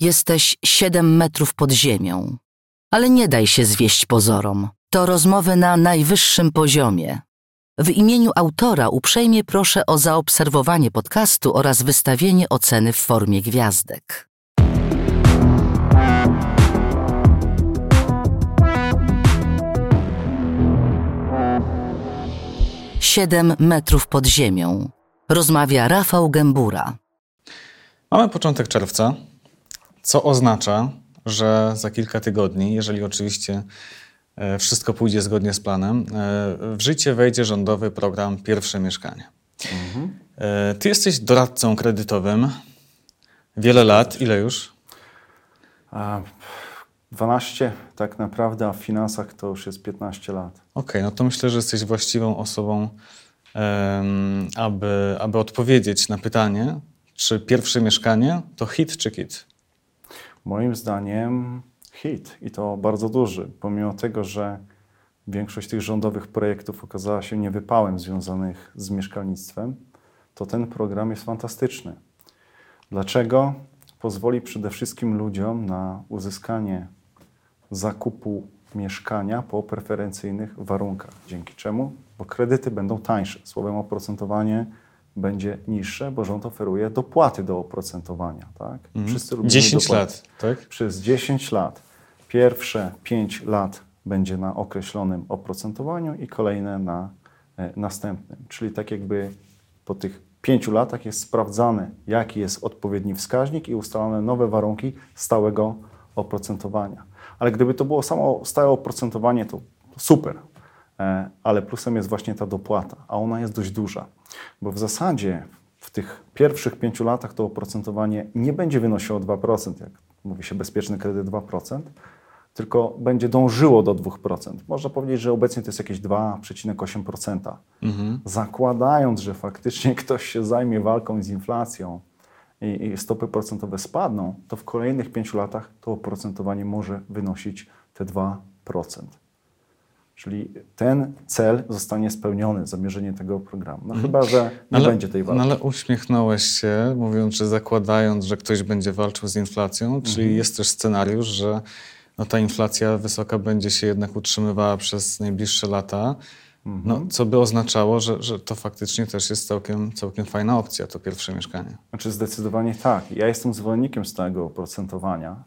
Jesteś siedem metrów pod ziemią. Ale nie daj się zwieść pozorom. To rozmowy na najwyższym poziomie. W imieniu autora uprzejmie proszę o zaobserwowanie podcastu oraz wystawienie oceny w formie gwiazdek. Siedem metrów pod ziemią. Rozmawia Rafał Gębura. Mamy początek czerwca, co oznacza, że za kilka tygodni, jeżeli oczywiście e, wszystko pójdzie zgodnie z planem, e, w życie wejdzie rządowy program Pierwsze Mieszkanie. Mhm. Ty jesteś doradcą kredytowym. Wiele lat. Ile już? 12 tak naprawdę, a w finansach to już jest 15 lat. Okej, okay, no to myślę, że jesteś właściwą osobą, aby, aby odpowiedzieć na pytanie, czy pierwsze mieszkanie to hit czy kit? Moim zdaniem hit i to bardzo duży, pomimo tego, że większość tych rządowych projektów okazała się niewypałem związanych z mieszkalnictwem, to ten program jest fantastyczny. Dlaczego? Pozwoli przede wszystkim ludziom na uzyskanie zakupu mieszkania po preferencyjnych warunkach. Dzięki czemu? Bo kredyty będą tańsze. Słowem oprocentowanie będzie niższe, bo rząd oferuje dopłaty do oprocentowania. Tak? Mhm. Wszyscy 10 dopłaty. lat, tak? Przez 10 lat. Pierwsze 5 lat będzie na określonym oprocentowaniu i kolejne na e, następnym. Czyli tak jakby po tych 5 latach jest sprawdzane, jaki jest odpowiedni wskaźnik i ustalane nowe warunki stałego oprocentowania. Ale gdyby to było samo stałe oprocentowanie, to super. E, ale plusem jest właśnie ta dopłata, a ona jest dość duża. Bo w zasadzie w tych pierwszych pięciu latach to oprocentowanie nie będzie wynosiło 2%, jak mówi się bezpieczny kredyt 2%, tylko będzie dążyło do 2%. Można powiedzieć, że obecnie to jest jakieś 2,8%. Mhm. Zakładając, że faktycznie ktoś się zajmie walką z inflacją i, i stopy procentowe spadną, to w kolejnych pięciu latach to oprocentowanie może wynosić te 2%. Czyli ten cel zostanie spełniony, zamierzenie tego programu. No mhm. chyba, że nie ale, będzie tej walki. No ale uśmiechnąłeś się, mówiąc, że zakładając, że ktoś będzie walczył z inflacją, czyli mhm. jest też scenariusz, że no, ta inflacja wysoka będzie się jednak utrzymywała przez najbliższe lata. Mhm. No, co by oznaczało, że, że to faktycznie też jest całkiem, całkiem fajna opcja, to pierwsze mieszkanie. Znaczy zdecydowanie tak. Ja jestem zwolennikiem stałego oprocentowania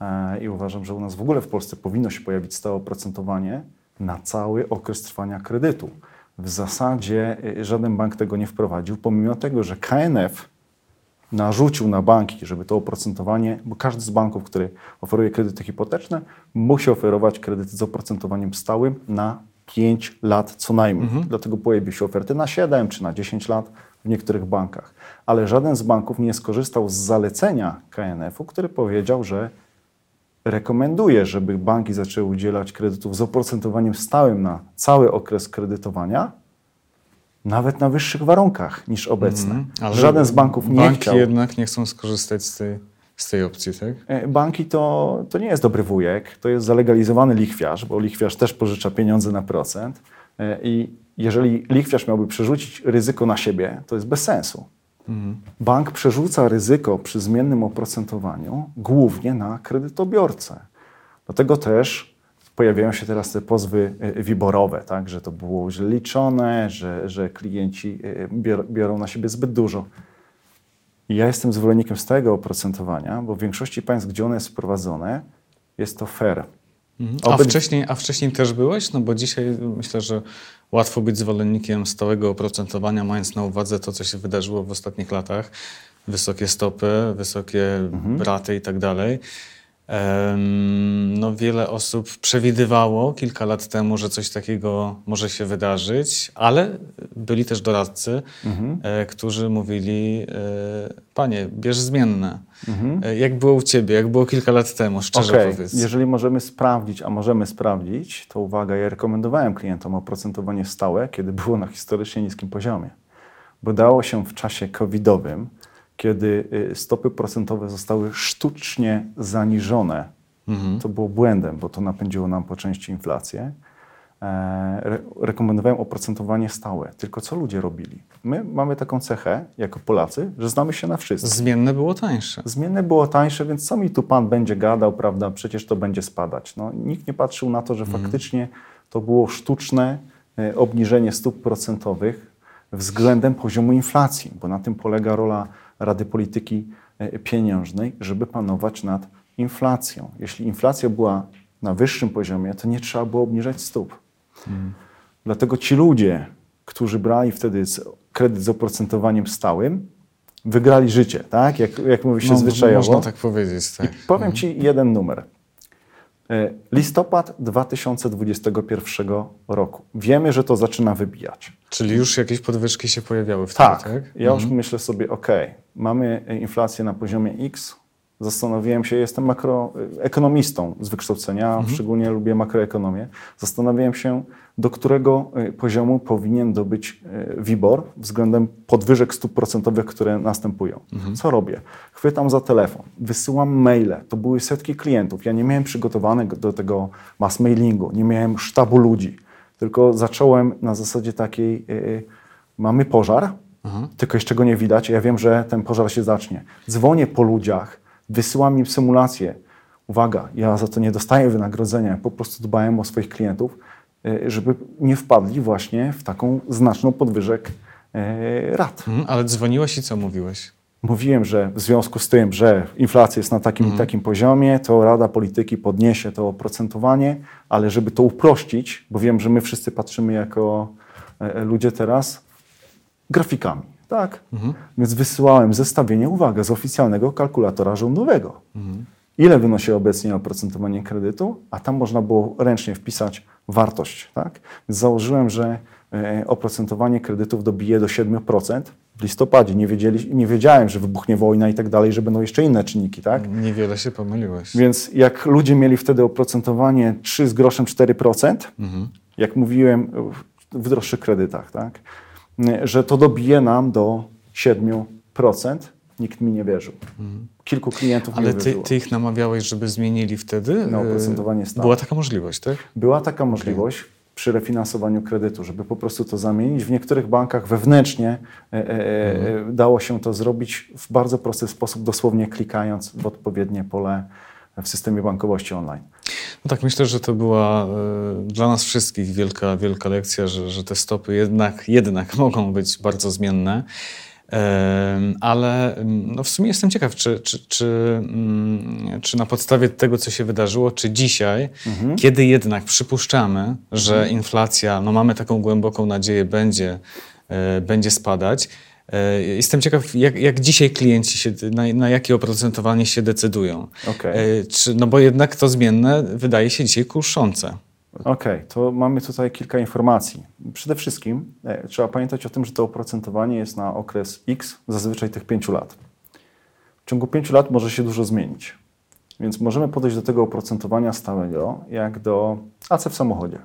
e, i uważam, że u nas w ogóle w Polsce powinno się pojawić stałe oprocentowanie, na cały okres trwania kredytu. W zasadzie y, żaden bank tego nie wprowadził, pomimo tego, że KNF narzucił na banki, żeby to oprocentowanie, bo każdy z banków, który oferuje kredyty hipoteczne, musi oferować kredyty z oprocentowaniem stałym na 5 lat co najmniej. Mhm. Dlatego pojawiły się oferty na 7 czy na 10 lat w niektórych bankach. Ale żaden z banków nie skorzystał z zalecenia KNF-u, który powiedział, że rekomenduje, żeby banki zaczęły udzielać kredytów z oprocentowaniem stałym na cały okres kredytowania, nawet na wyższych warunkach niż obecne. Mm, Żaden z banków nie banki chciał. Banki jednak nie chcą skorzystać z tej, z tej opcji, tak? E, banki to, to nie jest dobry wujek, to jest zalegalizowany lichwiarz, bo lichwiarz też pożycza pieniądze na procent e, i jeżeli lichwiarz miałby przerzucić ryzyko na siebie, to jest bez sensu. Bank przerzuca ryzyko przy zmiennym oprocentowaniu głównie na kredytobiorcę. Dlatego też pojawiają się teraz te pozwy e, wiborowe, tak, że to było źle liczone, że, że klienci e, biorą na siebie zbyt dużo. Ja jestem zwolennikiem stałego oprocentowania, bo w większości państw, gdzie ono jest wprowadzone, jest to fair. Mhm. A, wcześniej, a wcześniej też byłeś? No bo dzisiaj myślę, że łatwo być zwolennikiem stałego oprocentowania, mając na uwadze to, co się wydarzyło w ostatnich latach. Wysokie stopy, wysokie mhm. raty i tak dalej. No, wiele osób przewidywało kilka lat temu, że coś takiego może się wydarzyć, ale byli też doradcy, mhm. E, którzy mówili: e, Panie, bierz zmienne. Mhm. E, jak było u Ciebie, jak było kilka lat temu, szczerze okay. powiedz. Jeżeli możemy sprawdzić, a możemy sprawdzić, to uwaga, ja rekomendowałem klientom oprocentowanie stałe, kiedy było na historycznie niskim poziomie. Bo dało się w czasie covidowym kiedy y, stopy procentowe zostały sztucznie zaniżone. Mhm. To było błędem, bo to napędziło nam po części inflację. re rekomendowają oprocentowanie stałe. Tylko co ludzie robili? My mamy taką cechę, jako Polacy, że znamy się na wszystkim. Zmienne było tańsze. Zmienne było tańsze, więc co mi tu pan będzie gadał, prawda? Przecież to będzie spadać. No, nikt nie patrzył na to, że Mhm. faktycznie to było sztuczne e, obniżenie stóp procentowych względem poziomu inflacji, bo na tym polega rola Rady Polityki e, Pieniężnej, żeby panować nad inflacją. Jeśli inflacja była na wyższym poziomie, to nie trzeba było obniżać stóp. Dlatego ci ludzie, którzy brali wtedy kredyt z oprocentowaniem stałym, wygrali życie, tak? Jak, jak mówi się No, zwyczajowo. Można tak powiedzieć, tak. I powiem Ci jeden numer. E, Listopad 2021 roku. Wiemy, że to zaczyna wybijać. Czyli już jakieś podwyżki się pojawiały wtedy, Tak. tak? Ja już myślę sobie, ok, mamy e, inflację na poziomie X. Zastanowiłem się, jestem makroekonomistą z wykształcenia, szczególnie lubię makroekonomię. Zastanawiałem się, do którego e, poziomu powinien dobyć e, WIBOR względem podwyżek stóp procentowych, które następują. Co robię? Chwytam za telefon, wysyłam maile. To były setki klientów. Ja nie miałem przygotowanego do tego mass mailingu, nie miałem sztabu ludzi, tylko zacząłem na zasadzie takiej, e, mamy pożar, tylko jeszcze go nie widać. Ja wiem, że ten pożar się zacznie. Dzwonię po ludziach, wysyłam im symulację. Uwaga, ja za to nie dostaję wynagrodzenia, po prostu dbałem o swoich klientów, żeby nie wpadli właśnie w taką znaczną podwyżek e, rat. Mhm, ale dzwoniłeś i co mówiłeś? Mówiłem, że w związku z tym, że inflacja jest na takim i takim poziomie, to Rada Polityki podniesie to oprocentowanie, ale żeby to uprościć, bo wiem, że my wszyscy patrzymy jako e, ludzie teraz grafikami, tak? Więc wysyłałem zestawienie, uwaga, z oficjalnego kalkulatora rządowego. Ile wynosi obecnie oprocentowanie kredytu, a tam można było ręcznie wpisać wartość, tak? Więc założyłem, że e, oprocentowanie kredytów dobije do 7% w listopadzie. Nie, wiedzieli, nie wiedziałem, że wybuchnie wojna i tak dalej, że będą jeszcze inne czynniki, tak? Niewiele się pomyliłeś. Więc jak ludzie mieli wtedy oprocentowanie 3 z groszem 4%, jak mówiłem w- w droższych kredytach, tak, że to dobije nam do 7%, nikt mi nie wierzył. Kilku klientów mi Ale nie ty, wierzyło. ty ich namawiałeś, żeby zmienili wtedy? Na e, oprocentowanie stałe. Była taka możliwość, tak? Była taka możliwość przy refinansowaniu kredytu, żeby po prostu to zamienić. W niektórych bankach wewnętrznie e, e, e, dało się to zrobić w bardzo prosty sposób, dosłownie klikając w odpowiednie pole w systemie bankowości online. No tak, myślę, że to była e, dla nas wszystkich wielka, wielka lekcja, że, że te stopy jednak, jednak mogą być bardzo zmienne. Ale no w sumie jestem ciekaw, czy, czy, czy, mm, czy na podstawie tego, co się wydarzyło, czy dzisiaj, kiedy jednak przypuszczamy, że inflacja, no mamy taką głęboką nadzieję, będzie, e, będzie spadać. e, Jestem ciekaw, jak, jak dzisiaj klienci się, na, na jakie oprocentowanie się decydują. Okej. E, Czy, no bo jednak to zmienne wydaje się dzisiaj kuszące. Okej, to mamy tutaj kilka informacji. Przede wszystkim e, trzeba pamiętać o tym, że to oprocentowanie jest na okres X, zazwyczaj tych 5 lat. W ciągu 5 lat może się dużo zmienić. Więc możemy podejść do tego oprocentowania stałego jak do AC w samochodzie.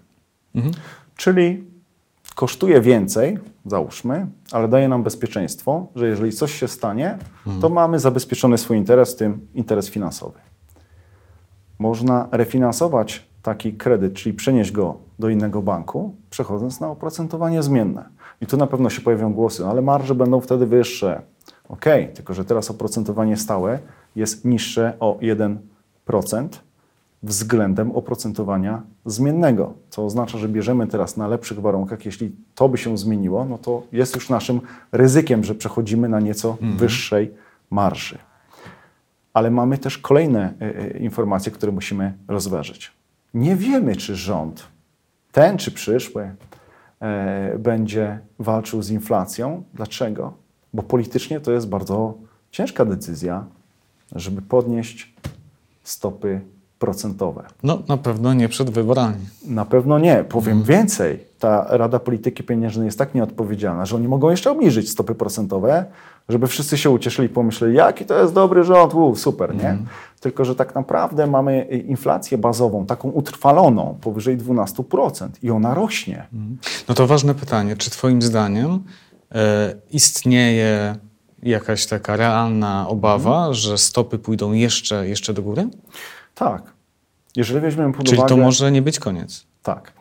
Czyli kosztuje więcej, załóżmy, ale daje nam bezpieczeństwo, że jeżeli coś się stanie, to mamy zabezpieczony swój interes, w tym interes finansowy. Można refinansować taki kredyt, czyli przenieść go do innego banku, przechodząc na oprocentowanie zmienne. I tu na pewno się pojawią głosy, ale marże będą wtedy wyższe. Ok, tylko że teraz oprocentowanie stałe jest niższe o 1% względem oprocentowania zmiennego. Co oznacza, że bierzemy teraz na lepszych warunkach. Jeśli to by się zmieniło, no to jest już naszym ryzykiem, że przechodzimy na nieco wyższej marży. Ale mamy też kolejne e, e, informacje, które musimy rozważyć. Nie wiemy, czy rząd, ten czy przyszły, e, będzie walczył z inflacją. Dlaczego? Bo politycznie to jest bardzo ciężka decyzja, żeby podnieść stopy procentowe. No na pewno nie przed wyborami. Na pewno nie. Powiem więcej. Ta Rada Polityki Pieniężnej jest tak nieodpowiedzialna, że oni mogą jeszcze obniżyć stopy procentowe, żeby wszyscy się ucieszyli i pomyśleli, jaki to jest dobry rząd, Uu, super, nie? Tylko, że tak naprawdę mamy inflację bazową, taką utrwaloną, powyżej 12% i ona rośnie. No to ważne pytanie, czy Twoim zdaniem e, istnieje jakaś taka realna obawa, Mhm. że stopy pójdą jeszcze, jeszcze do góry? Tak. Jeżeli weźmiemy pod Czyli uwagę... to może nie być koniec. Tak.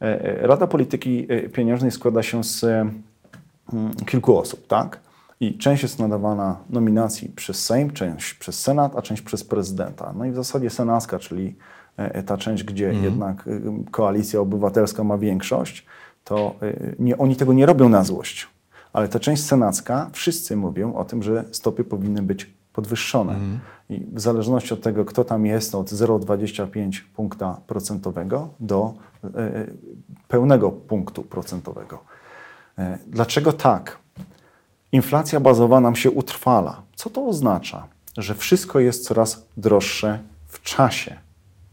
e, Rada Polityki e, Pieniężnej składa się z mm, kilku osób, tak? I część jest nadawana nominacji przez Sejm, część przez Senat, a część przez prezydenta. No i w zasadzie senacka, czyli e, ta część, gdzie jednak y, koalicja obywatelska ma większość, to nie, oni tego nie robią na złość. Ale ta część senacka, wszyscy mówią o tym, że stopy powinny być podwyższone. I w zależności od tego, kto tam jest, od 0,25 punkta procentowego do e, e, pełnego punktu procentowego. E, Dlaczego tak? Inflacja bazowa nam się utrwala. Co to oznacza? Że wszystko jest coraz droższe w czasie.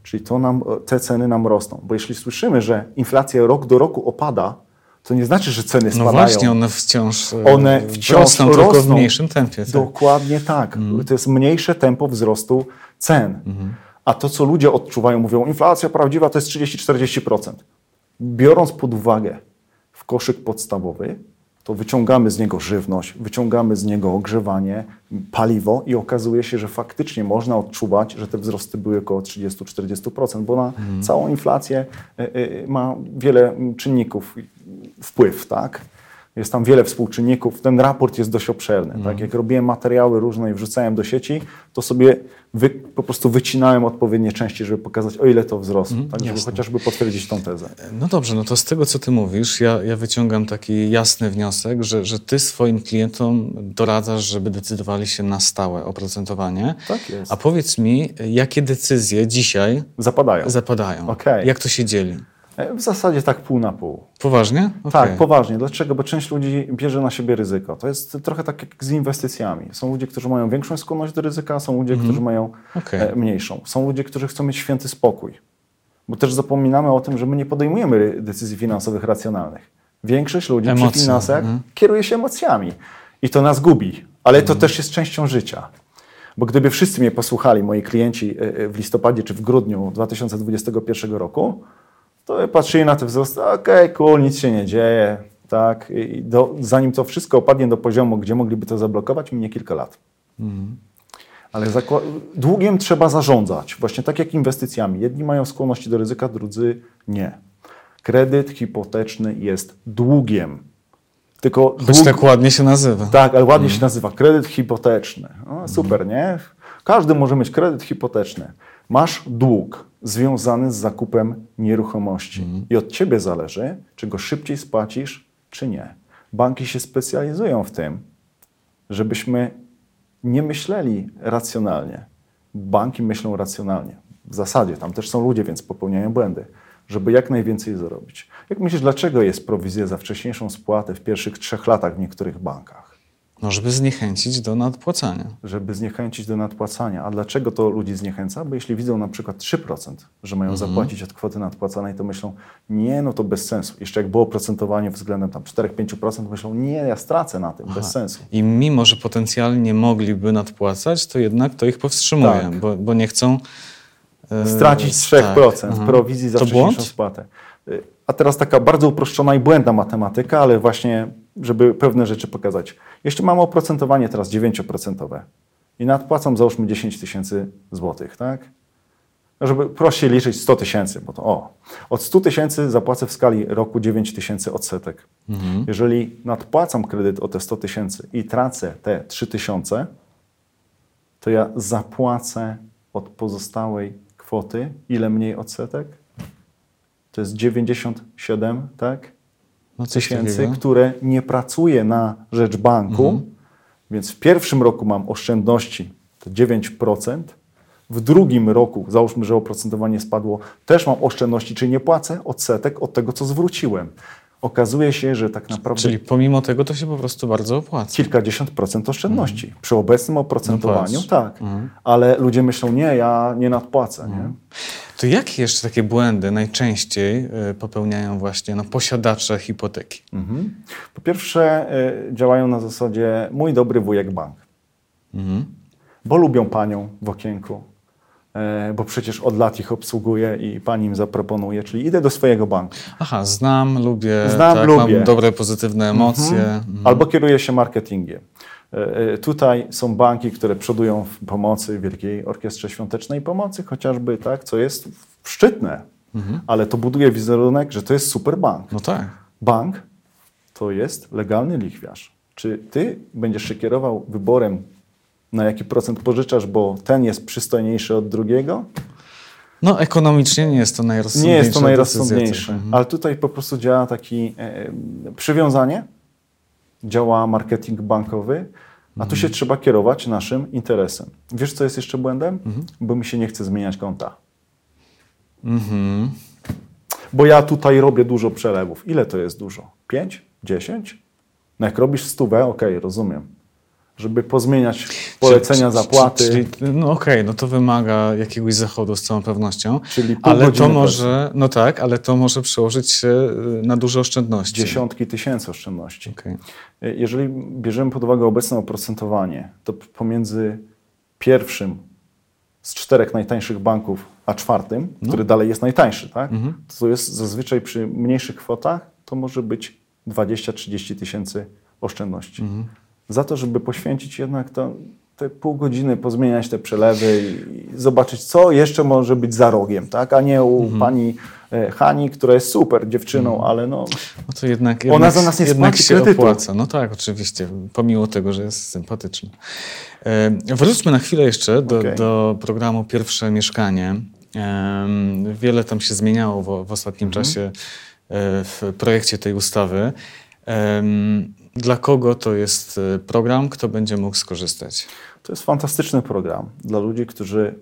Czyli to nam, te ceny nam rosną. Bo jeśli słyszymy, że inflacja rok do roku opada, to nie znaczy, że ceny No spadają. właśnie, one wciąż, e, One wciąż rosną, rosną, tylko w mniejszym tempie. Tak. Dokładnie tak. To jest mniejsze tempo wzrostu cen. A to, co ludzie odczuwają, mówią, inflacja prawdziwa to jest 30-40%. Biorąc pod uwagę w koszyk podstawowy, to wyciągamy z niego żywność, wyciągamy z niego ogrzewanie, paliwo i okazuje się, że faktycznie można odczuwać, że te wzrosty były około 30-40%, bo na całą inflację y, y, ma wiele mm, czynników wpływ, tak? Jest tam wiele współczynników. Ten raport jest dość obszerny. Mhm. Tak? Jak robiłem materiały różne i wrzucałem do sieci, to sobie wy, po prostu wycinałem odpowiednie części, żeby pokazać, o ile to wzrosło. tak, żeby Mhm, chociażby potwierdzić tą tezę. No dobrze, no to z tego, co ty mówisz, ja, ja wyciągam taki jasny wniosek, że, że ty swoim klientom doradzasz, żeby decydowali się na stałe oprocentowanie. Tak jest. A powiedz mi, jakie decyzje dzisiaj Zapadają. zapadają? Okej. Jak to się dzieli? E, W zasadzie tak pół na pół. Poważnie? Tak, Okej. poważnie. Dlaczego? Bo część ludzi bierze na siebie ryzyko. To jest trochę tak jak z inwestycjami. Są ludzie, którzy mają większą skłonność do ryzyka, są ludzie, którzy mają Okej. e, mniejszą. Są ludzie, którzy chcą mieć święty spokój. Bo też zapominamy o tym, że my nie podejmujemy decyzji finansowych racjonalnych. Większość ludzi Emocje, przy finansach mhm. kieruje się emocjami. I to nas gubi. Ale to też jest częścią życia. Bo gdyby wszyscy mnie posłuchali, moi klienci, e, w listopadzie czy w grudniu 2021 roku, to patrzyli na te wzrosty, okej, cool, nic się nie dzieje, tak, i do, zanim to wszystko opadnie do poziomu, gdzie mogliby to zablokować, minie kilka lat. Ale zakła- długiem trzeba zarządzać, właśnie tak jak inwestycjami. Jedni mają skłonności do ryzyka, drudzy nie. Kredyt hipoteczny jest długiem. Tylko Choć dług- tak ładnie się nazywa. tak, ale ładnie się nazywa kredyt hipoteczny. No, super, nie? Każdy może mieć kredyt hipoteczny. Masz dług związany z zakupem nieruchomości i od ciebie zależy, czy go szybciej spłacisz, czy nie. Banki się specjalizują w tym, żebyśmy nie myśleli racjonalnie. Banki myślą racjonalnie. W zasadzie tam też są ludzie, więc popełniają błędy, żeby jak najwięcej zarobić. Jak myślisz, dlaczego jest prowizja za wcześniejszą spłatę w pierwszych trzech latach w niektórych bankach? No, żeby zniechęcić do nadpłacania. Żeby zniechęcić do nadpłacania. A dlaczego to ludzi zniechęca? Bo jeśli widzą na przykład 3%, że mają zapłacić od kwoty nadpłacanej, to myślą, nie, no to bez sensu. Jeszcze jak było oprocentowanie względem tam 4-5%, myślą, nie, ja stracę na tym, bez sensu. I mimo, że potencjalnie mogliby nadpłacać, to jednak to ich powstrzymuje, Tak. bo, bo nie chcą e, stracić 3% tak, aha. prowizji za To wcześniejszą błąd? spłatę. Y, A teraz taka bardzo uproszczona i błędna matematyka, ale właśnie, żeby pewne rzeczy pokazać. Jeśli mamy oprocentowanie teraz 9% i nadpłacam załóżmy 10 tysięcy złotych, tak? No, Żeby prościej liczyć 100 tysięcy, bo to o. Od 100 tysięcy zapłacę w skali roku 9 tysięcy odsetek. Jeżeli nadpłacam kredyt o te 100 tysięcy i tracę te 3 tysiące, to ja zapłacę od pozostałej kwoty ile mniej odsetek? To jest 97, tak? No Tysięcy, takiego. które nie pracuje na rzecz banku, więc w pierwszym roku mam oszczędności to 9%, w drugim roku, załóżmy, że oprocentowanie spadło, też mam oszczędności, czyli nie płacę odsetek od tego, co zwróciłem. Okazuje się, że tak naprawdę Czyli pomimo tego to się po prostu bardzo opłaca. kilkadziesiąt procent oszczędności. Przy obecnym oprocentowaniu No tak, ale ludzie myślą, nie, ja nie nadpłacę. Nie? To jakie jeszcze takie błędy najczęściej e, popełniają właśnie no, posiadacze hipoteki? Mhm. Po pierwsze, y, działają na zasadzie mój dobry wujek bank, Mhm. bo lubią panią w okienku, bo przecież od lat ich obsługuje i pani im zaproponuje, czyli idę do swojego banku. Aha, znam, lubię, Znam, tak, lubię. mam dobre, pozytywne emocje. Mhm. Albo kieruje się marketingiem. Y, y, Tutaj są banki, które przodują w pomocy Wielkiej Orkiestrze Świątecznej Pomocy, chociażby, tak, co jest szczytne. ale to buduje wizerunek, że to jest super bank. No tak. Bank to jest legalny lichwiarz. Czy ty będziesz się kierował wyborem, na jaki procent pożyczasz, bo ten jest przystojniejszy od drugiego? No ekonomicznie nie jest to najrozsądniejsze. Nie jest to najrozsądniejsze. Mhm. ale tutaj po prostu działa taki e, przywiązanie, działa marketing bankowy, a Mhm. tu się trzeba kierować naszym interesem. Wiesz, co jest jeszcze błędem? Mhm. Bo mi się nie chce zmieniać konta. Mhm. Bo ja tutaj robię dużo przelewów. Ile to jest dużo? 5? 10? No jak robisz stówę, okej, rozumiem. Żeby pozmieniać polecenia, Czyli- zapłaty. Czyli, no okej, no to wymaga jakiegoś zachodu z całą pewnością. Czyli pół ale to może, no tak, ale to może przełożyć się y, na duże oszczędności. Dziesiątki tysięcy oszczędności. Okej. Jeżeli bierzemy pod uwagę obecne oprocentowanie, to pomiędzy pierwszym z czterech najtańszych banków, a czwartym, który dalej jest najtańszy, tak? to jest zazwyczaj przy mniejszych kwotach, to może być 20-30 tysięcy oszczędności. Za to, żeby poświęcić jednak to, te pół godziny, pozmieniać te przelewy i, zobaczyć, co jeszcze może być za rogiem, tak? a nie u pani e, Hani, która jest super dziewczyną, ale no, No to jednak, Ona jednak, za nas nie jednak się kredytu. opłaca. No tak, oczywiście, pomimo tego, że jest sympatyczny. E, Wróćmy na chwilę jeszcze do, Okej. do programu Pierwsze Mieszkanie. Em, Wiele tam się zmieniało w, w ostatnim Mhm. czasie e, w projekcie tej ustawy. Em, Dla kogo to jest e, program? Kto będzie mógł skorzystać? To jest fantastyczny program dla ludzi, którzy,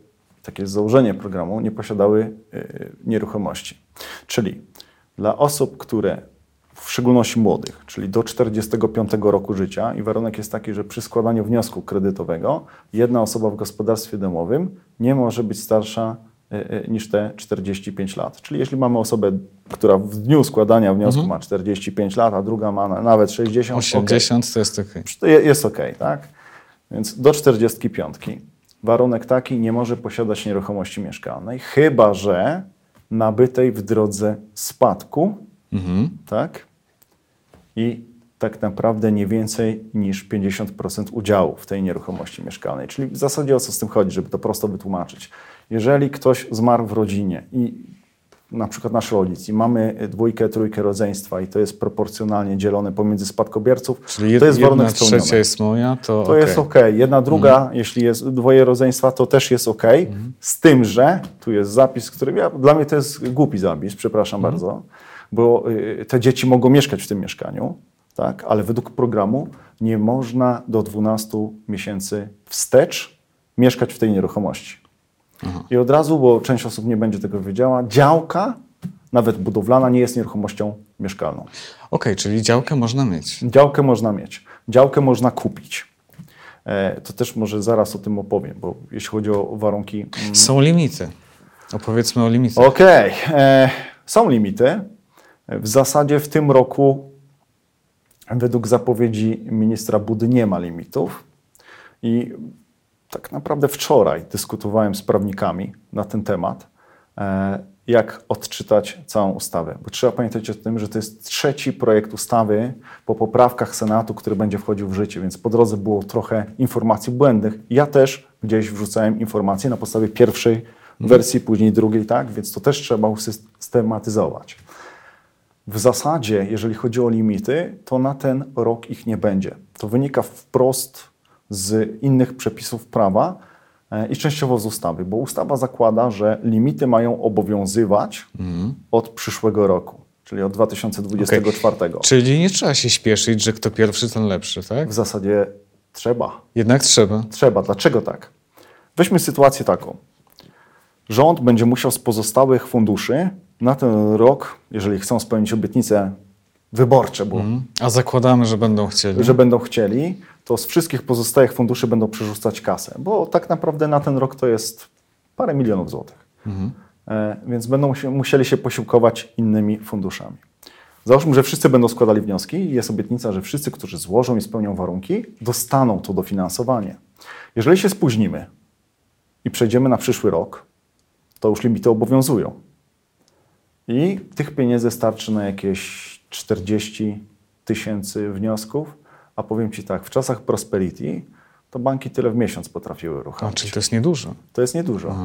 takie jest założenie programu, nie posiadały y, nieruchomości. Czyli dla osób, które w szczególności młodych, czyli do 45 roku życia i warunek jest taki, że przy składaniu wniosku kredytowego jedna osoba w gospodarstwie domowym nie może być starsza y, y, niż te 45 lat. Czyli jeśli mamy osobę, która w dniu składania wniosku ma 45 lat, a druga ma na- nawet 60, okej. 80 to jest je- jest ok, tak? Więc do 45. Warunek taki nie może posiadać nieruchomości mieszkalnej, chyba że nabytej w drodze spadku, Mhm. tak? I tak naprawdę nie więcej niż 50% udziału w tej nieruchomości mieszkalnej. Czyli w zasadzie o co z tym chodzi, żeby to prosto wytłumaczyć. Jeżeli ktoś zmarł w rodzinie i na przykład nasz rodzic i mamy dwójkę, trójkę rodzeństwa i to jest proporcjonalnie dzielone pomiędzy spadkobierców, Czyli to jest jedna warunek spełniony. trzecia jest moja, to, To okej. jest ok. Jedna, druga, jeśli jest dwoje rodzeństwa, to też jest ok. Z tym, że tu jest zapis, który ja, dla mnie to jest głupi zapis, przepraszam bardzo, bo y, te dzieci mogą mieszkać w tym mieszkaniu, tak? ale według programu nie można do 12 miesięcy wstecz mieszkać w tej nieruchomości. I od razu, bo część osób nie będzie tego wiedziała, działka, nawet budowlana, nie jest nieruchomością mieszkalną. Okej, czyli działkę można mieć. Działkę można mieć, działkę można kupić. E, To też może zaraz o tym opowiem, bo jeśli chodzi o warunki. mm, Są limity. Opowiedzmy o limitach. Okej, e, są limity. W zasadzie w tym roku, według zapowiedzi ministra Budy, nie ma limitów. I tak naprawdę wczoraj dyskutowałem z prawnikami na ten temat, e, jak odczytać całą ustawę. Bo trzeba pamiętać o tym, że to jest trzeci projekt ustawy po poprawkach Senatu, który będzie wchodził w życie, więc po drodze było trochę informacji błędnych. Ja też gdzieś wrzucałem informacje na podstawie pierwszej wersji, później drugiej, tak? Więc to też trzeba usystematyzować. W zasadzie, jeżeli chodzi o limity, to na ten rok ich nie będzie. To wynika wprost z innych przepisów prawa e, i częściowo z ustawy, bo ustawa zakłada, że limity mają obowiązywać od przyszłego roku, czyli od 2024. Czyli nie trzeba się śpieszyć, że kto pierwszy, ten lepszy, tak? W zasadzie trzeba. Jednak trzeba. Trzeba. Dlaczego tak? Weźmy sytuację taką. Rząd będzie musiał z pozostałych funduszy na ten rok, jeżeli chcą spełnić obietnice wyborcze, bo A zakładamy, że będą chcieli. że będą chcieli, to z wszystkich pozostałych funduszy będą przerzucać kasę, bo tak naprawdę na ten rok to jest parę milionów złotych. E, więc będą musieli się posiłkować innymi funduszami. Załóżmy, że wszyscy będą składali wnioski i jest obietnica, że wszyscy, którzy złożą i spełnią warunki, dostaną to dofinansowanie. Jeżeli się spóźnimy i przejdziemy na przyszły rok, to już limity obowiązują. I tych pieniędzy starczy na jakieś 40 tysięcy wniosków. A powiem Ci tak, w czasach prosperity to banki tyle w miesiąc potrafiły A, uruchomić. czyli to jest niedużo. To jest niedużo.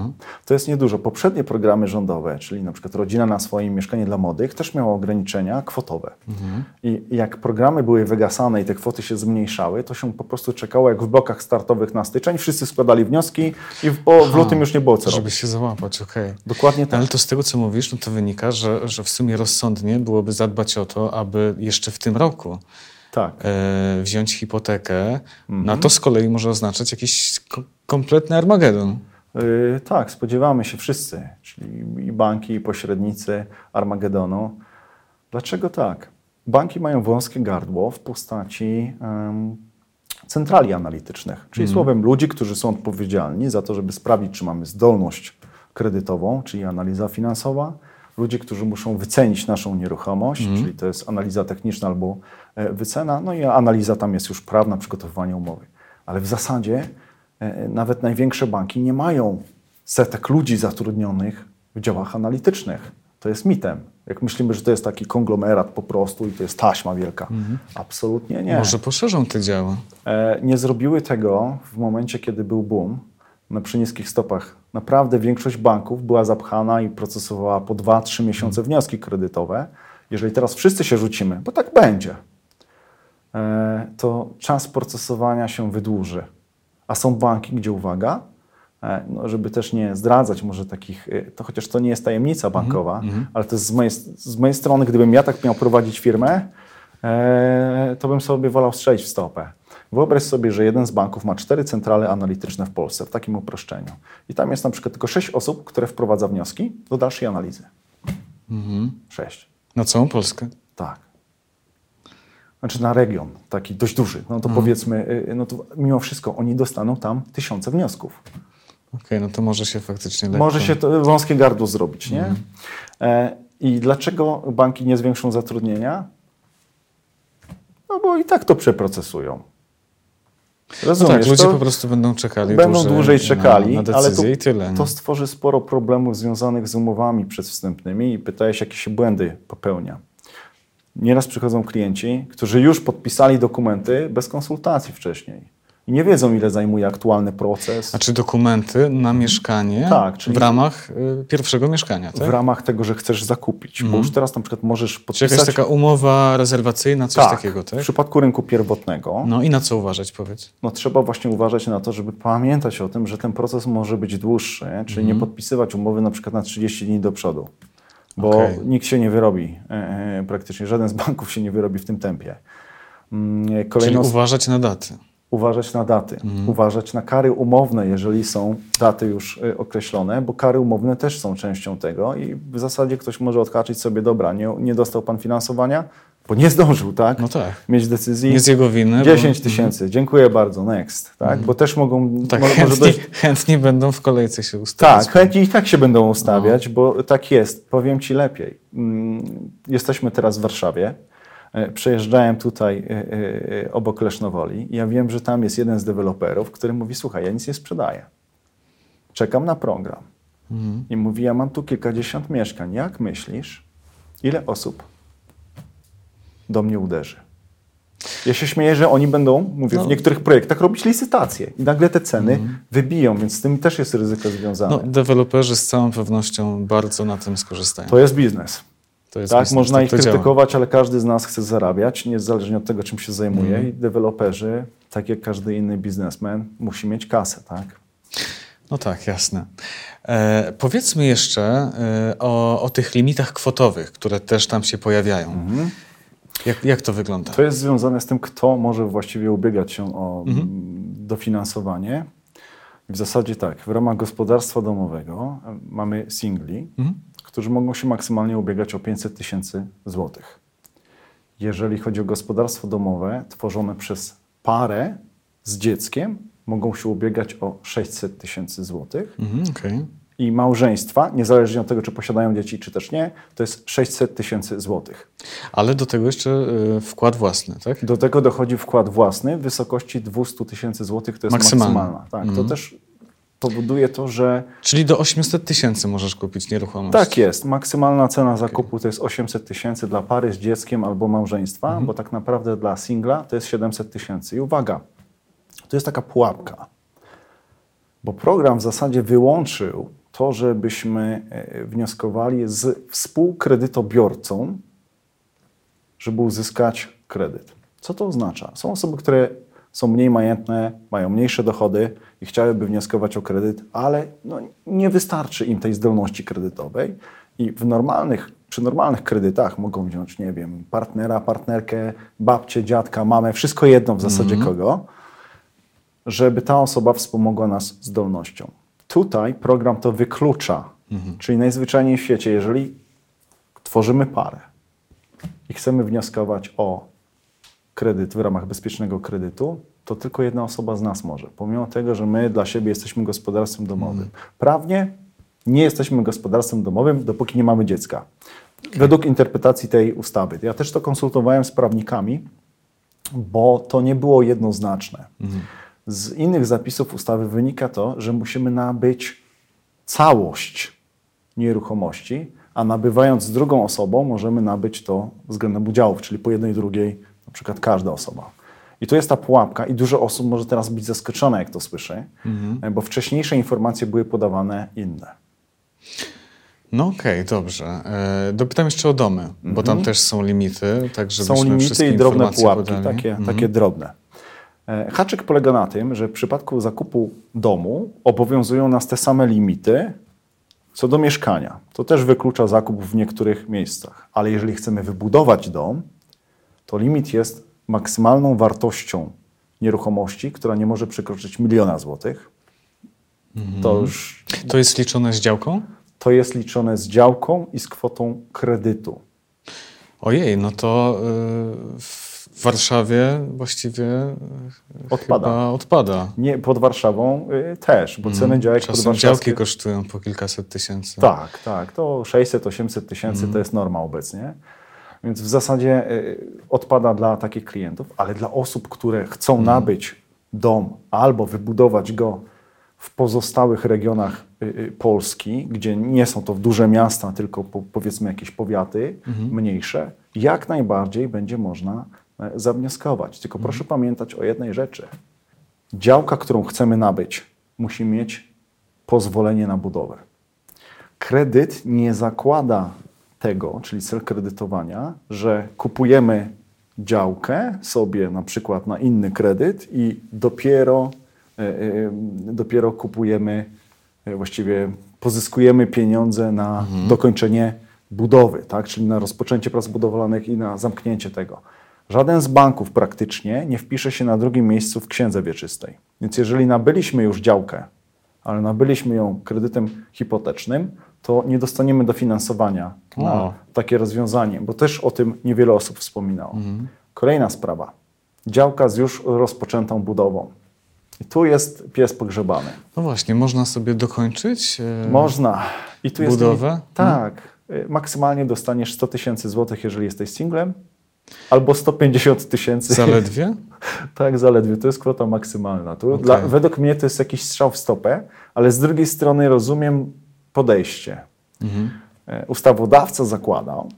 To jest niedużo. Poprzednie programy rządowe, czyli na przykład Rodzina na swoim mieszkanie dla młodych, też miało ograniczenia kwotowe. I jak programy były wygasane i te kwoty się zmniejszały, to się po prostu czekało jak w blokach startowych na styczeń, wszyscy składali wnioski i w, po, w lutym już nie było co Żeby robić. się załapać, okej. Dokładnie No, tak. ale to z tego, co mówisz, no to wynika, że, że w sumie rozsądnie byłoby zadbać o to, aby jeszcze w tym roku Tak. e, wziąć hipotekę. Mhm. No to z kolei może oznaczać jakiś ko- kompletny Armagedon. Yy, tak, spodziewamy się wszyscy, czyli i banki, i pośrednicy Armagedonu. Dlaczego tak? Banki mają wąskie gardło w postaci centrali analitycznych, czyli słowem ludzi, którzy są odpowiedzialni za to, żeby sprawdzić, czy mamy zdolność kredytową, czyli analiza finansowa, ludzi, którzy muszą wycenić naszą nieruchomość, czyli to jest analiza techniczna albo e, wycena, no i analiza tam jest już prawna, przygotowywanie umowy. Ale w zasadzie e, nawet największe banki nie mają setek ludzi zatrudnionych w działach analitycznych. To jest mitem. Jak myślimy, że to jest taki konglomerat po prostu i to jest taśma wielka. Absolutnie nie. Może poszerzą te działa. E, nie zrobiły tego w momencie, kiedy był boom na przy niskich stopach. Naprawdę większość banków była zapchana i procesowała po 2-3 miesiące wnioski kredytowe. Jeżeli teraz wszyscy się rzucimy, bo tak będzie, e, to czas procesowania się wydłuży. A są banki, gdzie uwaga, e, no, żeby też nie zdradzać może takich, e, to chociaż to nie jest tajemnica bankowa, ale to jest z mojej, z mojej strony, gdybym ja tak miał prowadzić firmę, e, to bym sobie wolał strzelić w stopę. Wyobraź sobie, że jeden z banków ma cztery centrale analityczne w Polsce, w takim uproszczeniu. I tam jest na przykład tylko sześć osób, które wprowadza wnioski do dalszej analizy. Sześć. Na całą Polskę. Tak. Znaczy na region, taki dość duży. No to powiedzmy, y, no to mimo wszystko oni dostaną tam tysiące wniosków. Okej, no to może się faktycznie lekko... Może się to wąskie gardło zrobić, nie? E, I dlaczego banki nie zwiększą zatrudnienia? No bo i tak to przeprocesują. No Rozumiesz? tak, ludzie po prostu będą czekali będą dłużej na- czekali, na, na ale decyzję to, i tyle. to stworzy sporo problemów związanych z umowami przedwstępnymi i pytałeś, jakie się błędy popełnia. Nieraz przychodzą klienci, którzy już podpisali dokumenty bez konsultacji wcześniej i nie wiedzą, ile zajmuje aktualny proces. Znaczy dokumenty na mieszkanie Tak, czyli- w ramach y, pierwszego mieszkania, tak? w ramach tego, że chcesz zakupić. Bo już teraz na przykład możesz Czy podpisać... jakaś taka umowa rezerwacyjna, coś takiego, tak? w przypadku rynku pierwotnego No i na co uważać, powiedz? no, trzeba właśnie uważać na to, żeby pamiętać o tym, że ten proces może być dłuższy, czyli nie podpisywać umowy na przykład na 30 dni do przodu, bo Okej. nikt się nie wyrobi, e, e, praktycznie żaden z banków się nie wyrobi w tym tempie. Mm, Czyli uważać na daty. Uważać na daty, uważać na kary umowne, jeżeli są daty już y, określone, bo kary umowne też są częścią tego i w zasadzie ktoś może odhaczyć sobie, dobra, nie, nie dostał pan finansowania, bo nie zdążył, tak? No tak. Mieć decyzji. Nie z jego winy. 10 bo, tysięcy, dziękuję bardzo, next, tak? Bo też mogą, tak, mo- może chętni, dojść... chętni będą w kolejce się ustawiać. Tak, chętni i tak się będą ustawiać, bo tak jest. Powiem Ci lepiej. Mm, Jesteśmy teraz w Warszawie. E, Przejeżdżałem tutaj e, e, obok Lesznowoli. i Ja wiem, że tam jest jeden z deweloperów, który mówi, słuchaj, ja nic nie sprzedaję. Czekam na program. I mówi, ja mam tu kilkadziesiąt mieszkań. Jak myślisz, ile osób do mnie uderzy? Ja się śmieję, że oni będą, mówię, No. w niektórych projektach robić licytacje i nagle te ceny wybiją, więc z tym też jest ryzyko związane. No, deweloperzy z całą pewnością bardzo na tym skorzystają. To jest biznes. To jest Tak, biznes, można tak ich to działa. krytykować, ale każdy z nas chce zarabiać, niezależnie od tego, czym się zajmuje. Mhm. I deweloperzy, tak jak każdy inny biznesmen, musi mieć kasę, tak? No tak, jasne. E, powiedzmy jeszcze e, o, o tych limitach kwotowych, które też tam się pojawiają. Mhm. Jak, jak to wygląda? To jest związane z tym, kto może właściwie ubiegać się o Mhm. mm, dofinansowanie. W zasadzie tak, w ramach gospodarstwa domowego e, mamy singli, Mhm. Którzy mogą się maksymalnie ubiegać o 500 tysięcy złotych. Jeżeli chodzi o gospodarstwo domowe tworzone przez parę z dzieckiem, mogą się ubiegać o 600 tysięcy złotych. Mhm, okej. I małżeństwa, niezależnie od tego, czy posiadają dzieci, czy też nie, to jest 600 tysięcy złotych. Ale do tego jeszcze e, wkład własny, tak? Do tego dochodzi wkład własny w wysokości 200 tysięcy złotych, to jest Maksymalny. maksymalna. Tak, To też powoduje to, że Czyli do 800 tysięcy możesz kupić nieruchomość. tak jest, maksymalna cena zakupu to jest 800 tysięcy dla pary z dzieckiem albo małżeństwa, bo tak naprawdę dla singla to jest 700 tysięcy. I uwaga, To jest taka pułapka, bo program w zasadzie wyłączył to, żebyśmy e, wnioskowali z współkredytobiorcą, żeby uzyskać kredyt. Co to oznacza? Są osoby, które są mniej majętne, mają mniejsze dochody i chciałyby wnioskować o kredyt, ale no, nie wystarczy im tej zdolności kredytowej i w normalnych, przy normalnych kredytach mogą wziąć, nie wiem, partnera, partnerkę, babcię, dziadka, mamę, wszystko jedno w zasadzie kogo, żeby ta osoba wspomogła nas zdolnością. Tutaj program to wyklucza, czyli najzwyczajniej w świecie, jeżeli tworzymy parę i chcemy wnioskować o kredyt w ramach bezpiecznego kredytu, to tylko jedna osoba z nas może. Pomimo tego, że my dla siebie jesteśmy gospodarstwem domowym. Prawnie nie jesteśmy gospodarstwem domowym, dopóki nie mamy dziecka. Według interpretacji tej ustawy. Ja też to konsultowałem z prawnikami, bo to nie było jednoznaczne. Z innych zapisów ustawy wynika to, że musimy nabyć całość nieruchomości, a nabywając z drugą osobą możemy nabyć to względem udziałów, czyli po jednej drugiej, na przykład każda osoba. I tu jest ta pułapka i dużo osób może teraz być zaskoczone, jak to słyszy, bo wcześniejsze informacje były podawane inne. No okej, dobrze. E, dopytam jeszcze o domy, bo tam też są limity, tak żebyśmy Mhm. Są limity i drobne pułapki, podali. takie, Mhm. takie drobne. E, Haczyk polega na tym, że w przypadku zakupu domu obowiązują nas te same limity co do mieszkania. To też wyklucza zakup w niektórych miejscach. Ale jeżeli chcemy wybudować dom, to limit jest maksymalną wartością nieruchomości, która nie może przekroczyć miliona złotych. Mhm. To już To jest liczone z działką? to jest liczone z działką i z kwotą kredytu. Ojej, no to y, w Warszawie właściwie y, Odpada. odpada. Nie, pod Warszawą y, też, bo ceny działek Mhm. Czasem pod działki kosztują po kilkaset tysięcy. Tak, tak. To 600-800 tysięcy Mhm. to jest norma obecnie. Więc w zasadzie y, odpada dla takich klientów, ale dla osób, które chcą Mhm. nabyć dom albo wybudować go w pozostałych regionach y, y, Polski, gdzie nie są to duże miasta, tylko po, powiedzmy jakieś powiaty Mhm. mniejsze, jak najbardziej będzie można e, zawnioskować. Tylko proszę Mhm. pamiętać o jednej rzeczy. Działka, którą chcemy nabyć, musi mieć pozwolenie na budowę. Kredyt nie zakłada tego, czyli cel kredytowania, że kupujemy działkę sobie na przykład na inny kredyt i dopiero, e, e, dopiero kupujemy, e, właściwie pozyskujemy pieniądze na dokończenie budowy, tak? czyli na rozpoczęcie prac budowlanych i na zamknięcie tego. Żaden z banków praktycznie nie wpisze się na drugim miejscu w księdze wieczystej. Więc jeżeli nabyliśmy już działkę, ale nabyliśmy ją kredytem hipotecznym, to nie dostaniemy dofinansowania na O. takie rozwiązanie, bo też o tym niewiele osób wspominało. Kolejna sprawa. Działka z już rozpoczętą budową. I tu jest pies pogrzebany. No właśnie, można sobie dokończyć? e, Można. I tu jest Budowę? limit- Tak. Y, Maksymalnie dostaniesz 100 tysięcy złotych, jeżeli jesteś singlem, albo 150 tysięcy. Zaledwie? Tak, zaledwie. To jest kwota maksymalna. Tu Okej. dla, według mnie to jest jakiś strzał w stopę, ale z drugiej strony rozumiem podejście. Mhm. Ustawodawca zakładał,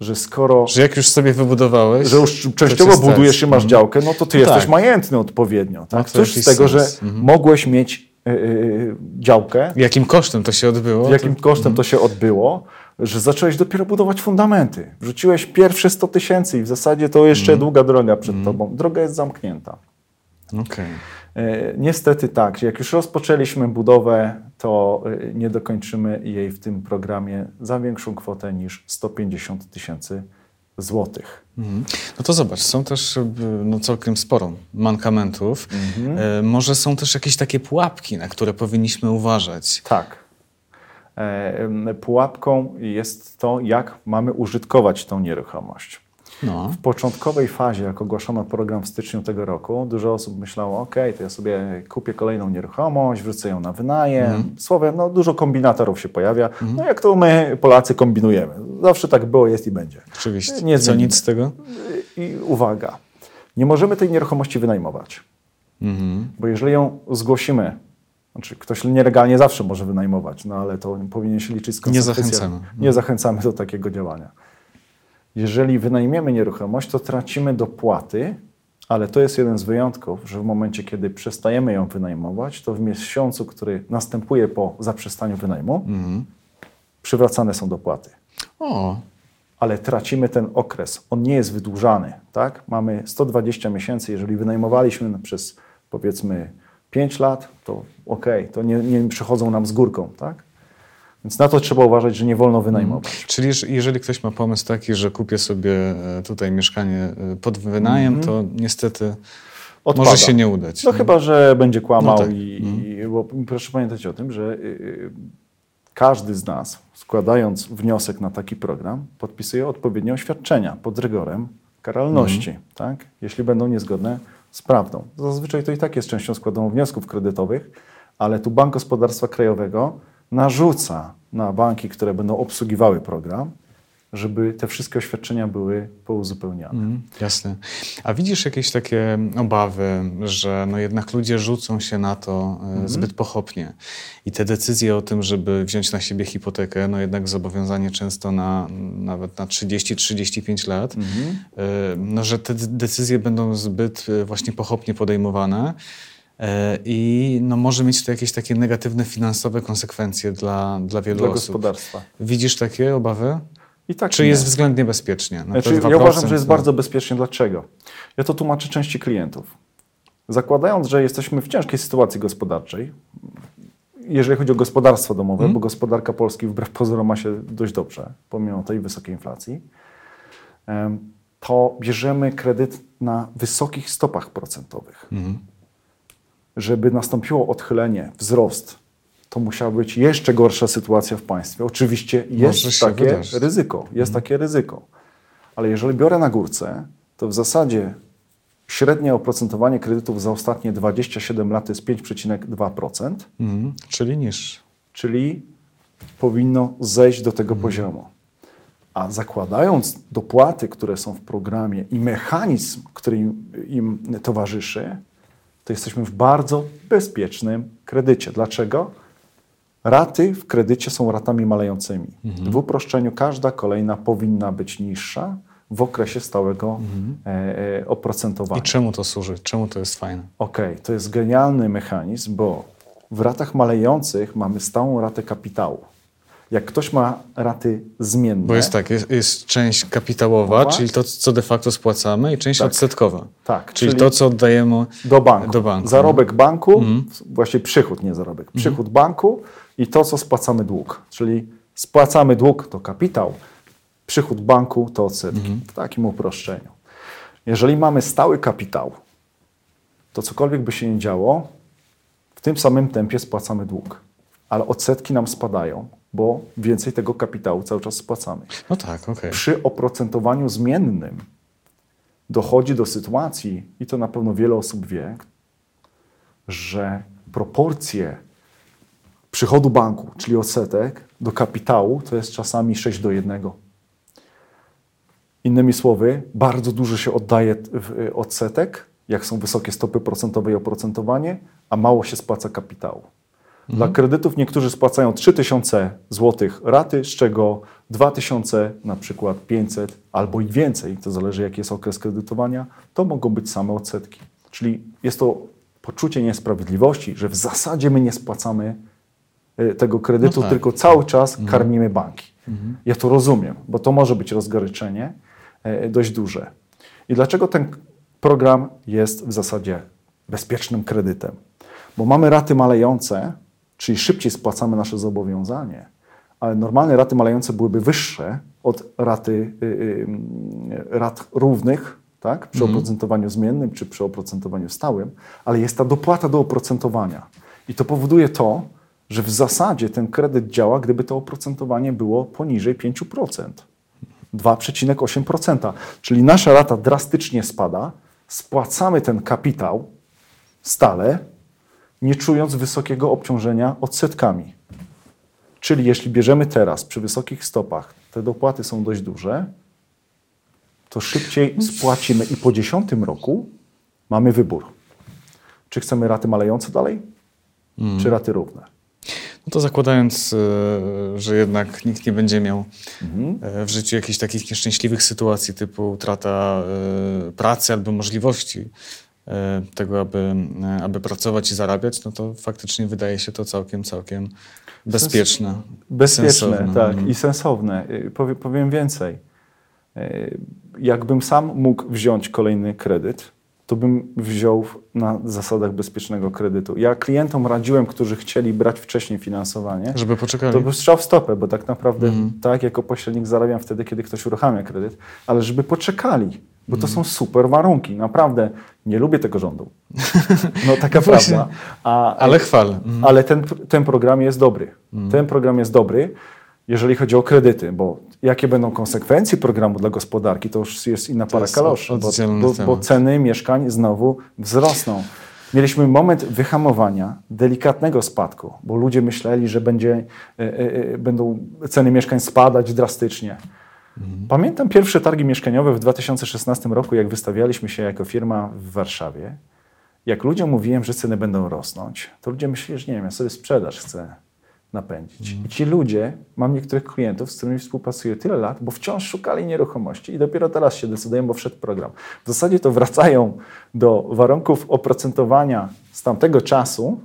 że skoro Że jak już sobie wybudowałeś... że już częściowo budujesz i masz Mhm. działkę, no to ty No jesteś tak. majętny odpowiednio. Tak? Cóż z tego, że sens. Mhm. mogłeś mieć y, y, działkę, Jakim kosztem to się odbyło? jakim to... kosztem to się odbyło, że zacząłeś dopiero budować fundamenty. Wrzuciłeś pierwsze 100 tysięcy i w zasadzie to jeszcze Mhm. długa droga przed tobą. Droga jest zamknięta. Okej. E, Niestety tak. Jak już rozpoczęliśmy budowę, to e, nie dokończymy jej w tym programie za większą kwotę niż 150 tysięcy złotych. Mhm. No to zobacz, są też y, no, całkiem sporo mankamentów. Mhm. E, może są też jakieś takie pułapki, na które powinniśmy uważać. Tak. E, Pułapką jest to, jak mamy użytkować tą nieruchomość. No. W początkowej fazie, jak ogłoszono program w styczniu tego roku, dużo osób myślało, ok, to ja sobie kupię kolejną nieruchomość, wrzucę ją na wynajem. Mhm. Słowem, no, dużo kombinatorów się pojawia. No jak to my, Polacy, kombinujemy. Zawsze tak było, jest i będzie. Oczywiście. Nie Co nic z tego? I uwaga, nie możemy tej nieruchomości wynajmować, Mhm. bo jeżeli ją zgłosimy, znaczy ktoś nielegalnie zawsze może wynajmować, no ale to powinien się liczyć z Nie konsekwencjami. zachęcamy. Nie zachęcamy do takiego działania. Jeżeli wynajmiemy nieruchomość, to tracimy dopłaty Ale to jest jeden z wyjątków, że w momencie, kiedy przestajemy ją wynajmować, to w miesiącu, który następuje po zaprzestaniu wynajmu, przywracane są dopłaty. O, Ale tracimy ten okres. On nie jest wydłużany. Tak? Mamy 120 miesięcy. Jeżeli wynajmowaliśmy na- przez powiedzmy 5 lat, to ok, to nie, nie przychodzą nam z górką. Tak? Więc na to trzeba uważać, że nie wolno wynajmować. czyli jeż- jeżeli ktoś ma pomysł taki, że kupię sobie e, tutaj mieszkanie e, pod wynajem, to niestety Mhm. Odpada. może się nie udać. No chyba, że będzie kłamał No tak. i, i bo proszę pamiętać o tym, że y, każdy z nas składając wniosek na taki program podpisuje odpowiednie oświadczenia pod rygorem karalności, Mhm. tak? jeśli będą niezgodne z prawdą. Zazwyczaj to i tak jest częścią składową wniosków kredytowych, ale tu Bank Gospodarstwa Krajowego narzuca na banki, które będą obsługiwały program, żeby te wszystkie oświadczenia były pouzupełniane. Mm, jasne. A widzisz jakieś takie obawy, że no jednak ludzie rzucą się na to e, zbyt pochopnie i te decyzje o tym, żeby wziąć na siebie hipotekę, no jednak zobowiązanie często na nawet na 30-35 lat, e, no że te decyzje będą zbyt e, właśnie pochopnie podejmowane i no może mieć to jakieś takie negatywne finansowe konsekwencje dla, dla wielu Dla osób. gospodarstwa. Widzisz takie obawy? I tak Czy nie. jest względnie bezpiecznie? Na Znaczy, ja 2%, uważam, że jest no. bardzo bezpiecznie. Dlaczego? Ja to tłumaczę części klientów. Zakładając, że jesteśmy w ciężkiej sytuacji gospodarczej, jeżeli chodzi o gospodarstwo domowe, Mhm. bo gospodarka Polski wbrew pozorom ma się dość dobrze, pomimo tej wysokiej inflacji, to bierzemy kredyt na wysokich stopach procentowych. Mhm. Żeby nastąpiło odchylenie, wzrost, to musiała być jeszcze gorsza sytuacja w państwie. Oczywiście jest takie wydarzyć. ryzyko, jest takie ryzyko. Ale jeżeli biorę na górce, to w zasadzie średnie oprocentowanie kredytów za ostatnie 27 lat jest 5,2%, Mhm. Czyli niższy. czyli powinno zejść do tego poziomu. A zakładając dopłaty, które są w programie i mechanizm, który im, im towarzyszy, to jesteśmy w bardzo bezpiecznym kredycie. Dlaczego? Raty w kredycie są ratami malejącymi. W uproszczeniu każda kolejna powinna być niższa w okresie stałego e, e, oprocentowania. I czemu to służy? Czemu to jest fajne? Okej, to jest genialny mechanizm, bo w ratach malejących mamy stałą ratę kapitału. Jak ktoś ma raty zmienne, Bo jest tak, jest, jest część kapitałowa, Mowa? czyli to, co de facto spłacamy, i część Tak. odsetkowa. Tak, Czyli, czyli- to, co oddajemy do banku. do banku. Zarobek banku, Mhm. właśnie przychód, nie zarobek, przychód banku i to, co spłacamy dług. Czyli spłacamy dług to kapitał, przychód banku to odsetki. Mhm. W takim uproszczeniu. Jeżeli mamy stały kapitał, to cokolwiek by się nie działo, w tym samym tempie spłacamy dług. Ale odsetki nam spadają, bo więcej tego kapitału cały czas spłacamy. No tak, okej. Przy oprocentowaniu zmiennym dochodzi do sytuacji, i to na pewno wiele osób wie, że proporcje przychodu banku, czyli odsetek, do kapitału to jest czasami 6 do 1. Innymi słowy, bardzo dużo się oddaje w odsetek, jak są wysokie stopy procentowe i oprocentowanie, a mało się spłaca kapitału. Dla kredytów niektórzy spłacają 3000 zł raty, z czego 2000, na przykład 500 albo i więcej, to zależy jaki jest okres kredytowania, to mogą być same odsetki. Czyli jest to poczucie niesprawiedliwości, że w zasadzie my nie spłacamy y, tego kredytu, No tak. tylko cały czas karmimy banki. Ja to rozumiem, bo to może być rozgoryczenie e, dość duże. I dlaczego ten program jest w zasadzie bezpiecznym kredytem? Bo mamy raty malejące, czyli szybciej spłacamy nasze zobowiązanie, ale normalne raty malejące byłyby wyższe od raty, y, y, rat równych, tak? przy oprocentowaniu zmiennym czy przy oprocentowaniu stałym, ale jest ta dopłata do oprocentowania. I to powoduje to, że w zasadzie ten kredyt działa, gdyby to oprocentowanie było poniżej 5%. 2,8%. Czyli nasza rata drastycznie spada, spłacamy ten kapitał stale, nie czując wysokiego obciążenia odsetkami. Czyli jeśli bierzemy teraz przy wysokich stopach, te dopłaty są dość duże, to szybciej spłacimy i po 10 roku mamy wybór. Czy chcemy raty malejące dalej, czy raty równe? No to zakładając, e, że jednak nikt nie będzie miał e, w życiu jakichś takich nieszczęśliwych sytuacji typu utrata e, pracy albo możliwości tego, aby, e, aby pracować i zarabiać, no to faktycznie wydaje się to całkiem, całkiem bezpieczne. Bezpieczne, sensowne. tak, Mhm. i sensowne. Y, Powie, powiem więcej. Jakbym sam mógł wziąć kolejny kredyt, to bym wziął na zasadach bezpiecznego kredytu. Ja klientom radziłem, którzy chcieli brać wcześniej finansowanie, Żeby poczekali. to był strzał w stopę, bo tak naprawdę Mhm. tak jako pośrednik zarabiam wtedy, kiedy ktoś uruchamia kredyt, ale żeby poczekali, bo to są super warunki. Naprawdę nie lubię tego rządu. No taka Właśnie. prawda. A, Ale chwal. Mhm. ale ten, ten program jest dobry. Ten program jest dobry, jeżeli chodzi o kredyty, bo jakie będą konsekwencje programu dla gospodarki, to już jest inna para kaloszy, bo, bo, bo ceny mieszkań znowu wzrosną. Mieliśmy moment wyhamowania, delikatnego spadku, bo ludzie myśleli, że będzie, e, e, będą ceny mieszkań spadać drastycznie. Pamiętam pierwsze targi mieszkaniowe w 2016 roku, jak wystawialiśmy się jako firma w Warszawie. Jak ludziom mówiłem, że ceny będą rosnąć, to ludzie myśleli, że nie wiem, ja sobie sprzedaż chcę napędzić. I ci ludzie, mam niektórych klientów, z którymi współpracuję tyle lat, bo wciąż szukali nieruchomości i dopiero teraz się decydują, bo wszedł program. W zasadzie to wracają do warunków oprocentowania z tamtego czasu,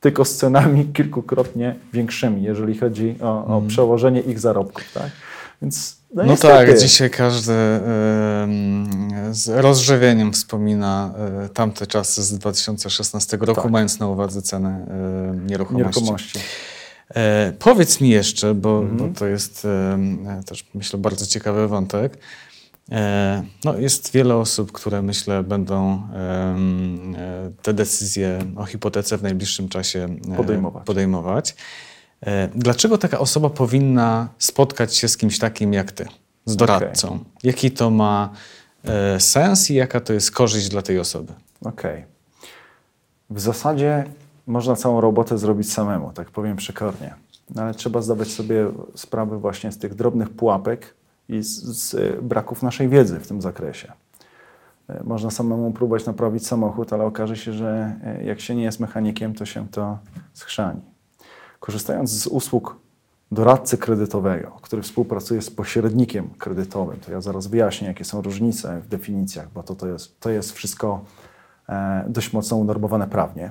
tylko z cenami kilkukrotnie większymi, jeżeli chodzi o, o przełożenie ich zarobków. Tak? Więc no, No tak, dzisiaj każdy z rozrzewieniem wspomina e, tamte czasy z 2016 roku, Tak. mając na uwadze cenę e, nieruchomości. nieruchomości. E, powiedz mi jeszcze, bo, Mhm. bo to jest też myślę bardzo ciekawy wątek. No, jest wiele osób, które myślę będą te decyzje o hipotece w najbliższym czasie Podejmować. podejmować. E, Dlaczego taka osoba powinna spotkać się z kimś takim jak ty, z doradcą? Jaki to ma e, sens i jaka to jest korzyść dla tej osoby? Okej. W zasadzie można całą robotę zrobić samemu, tak powiem przekornie. No, ale trzeba zdawać sobie sprawę właśnie z tych drobnych pułapek i z, z e, braków naszej wiedzy w tym zakresie. Można samemu próbować naprawić samochód, ale okaże się, że jak się nie jest mechanikiem, to się to schrzani. Korzystając z usług doradcy kredytowego, który współpracuje z pośrednikiem kredytowym, to ja zaraz wyjaśnię, jakie są różnice w definicjach, bo to, to, jest, to jest wszystko e, dość mocno unormowane prawnie.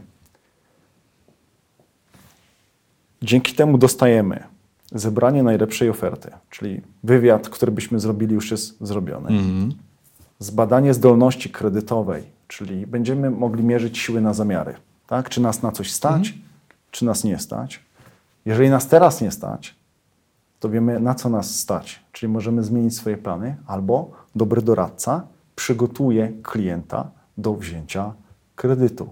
Dzięki temu dostajemy zebranie najlepszej oferty, czyli wywiad, który byśmy zrobili, już jest zrobiony. Mhm. Zbadanie zdolności kredytowej, czyli będziemy mogli mierzyć siły na zamiary. Tak? Czy nas na coś stać, czy nas nie stać. Jeżeli nas teraz nie stać, to wiemy na co nas stać, czyli możemy zmienić swoje plany, albo dobry doradca przygotuje klienta do wzięcia kredytu.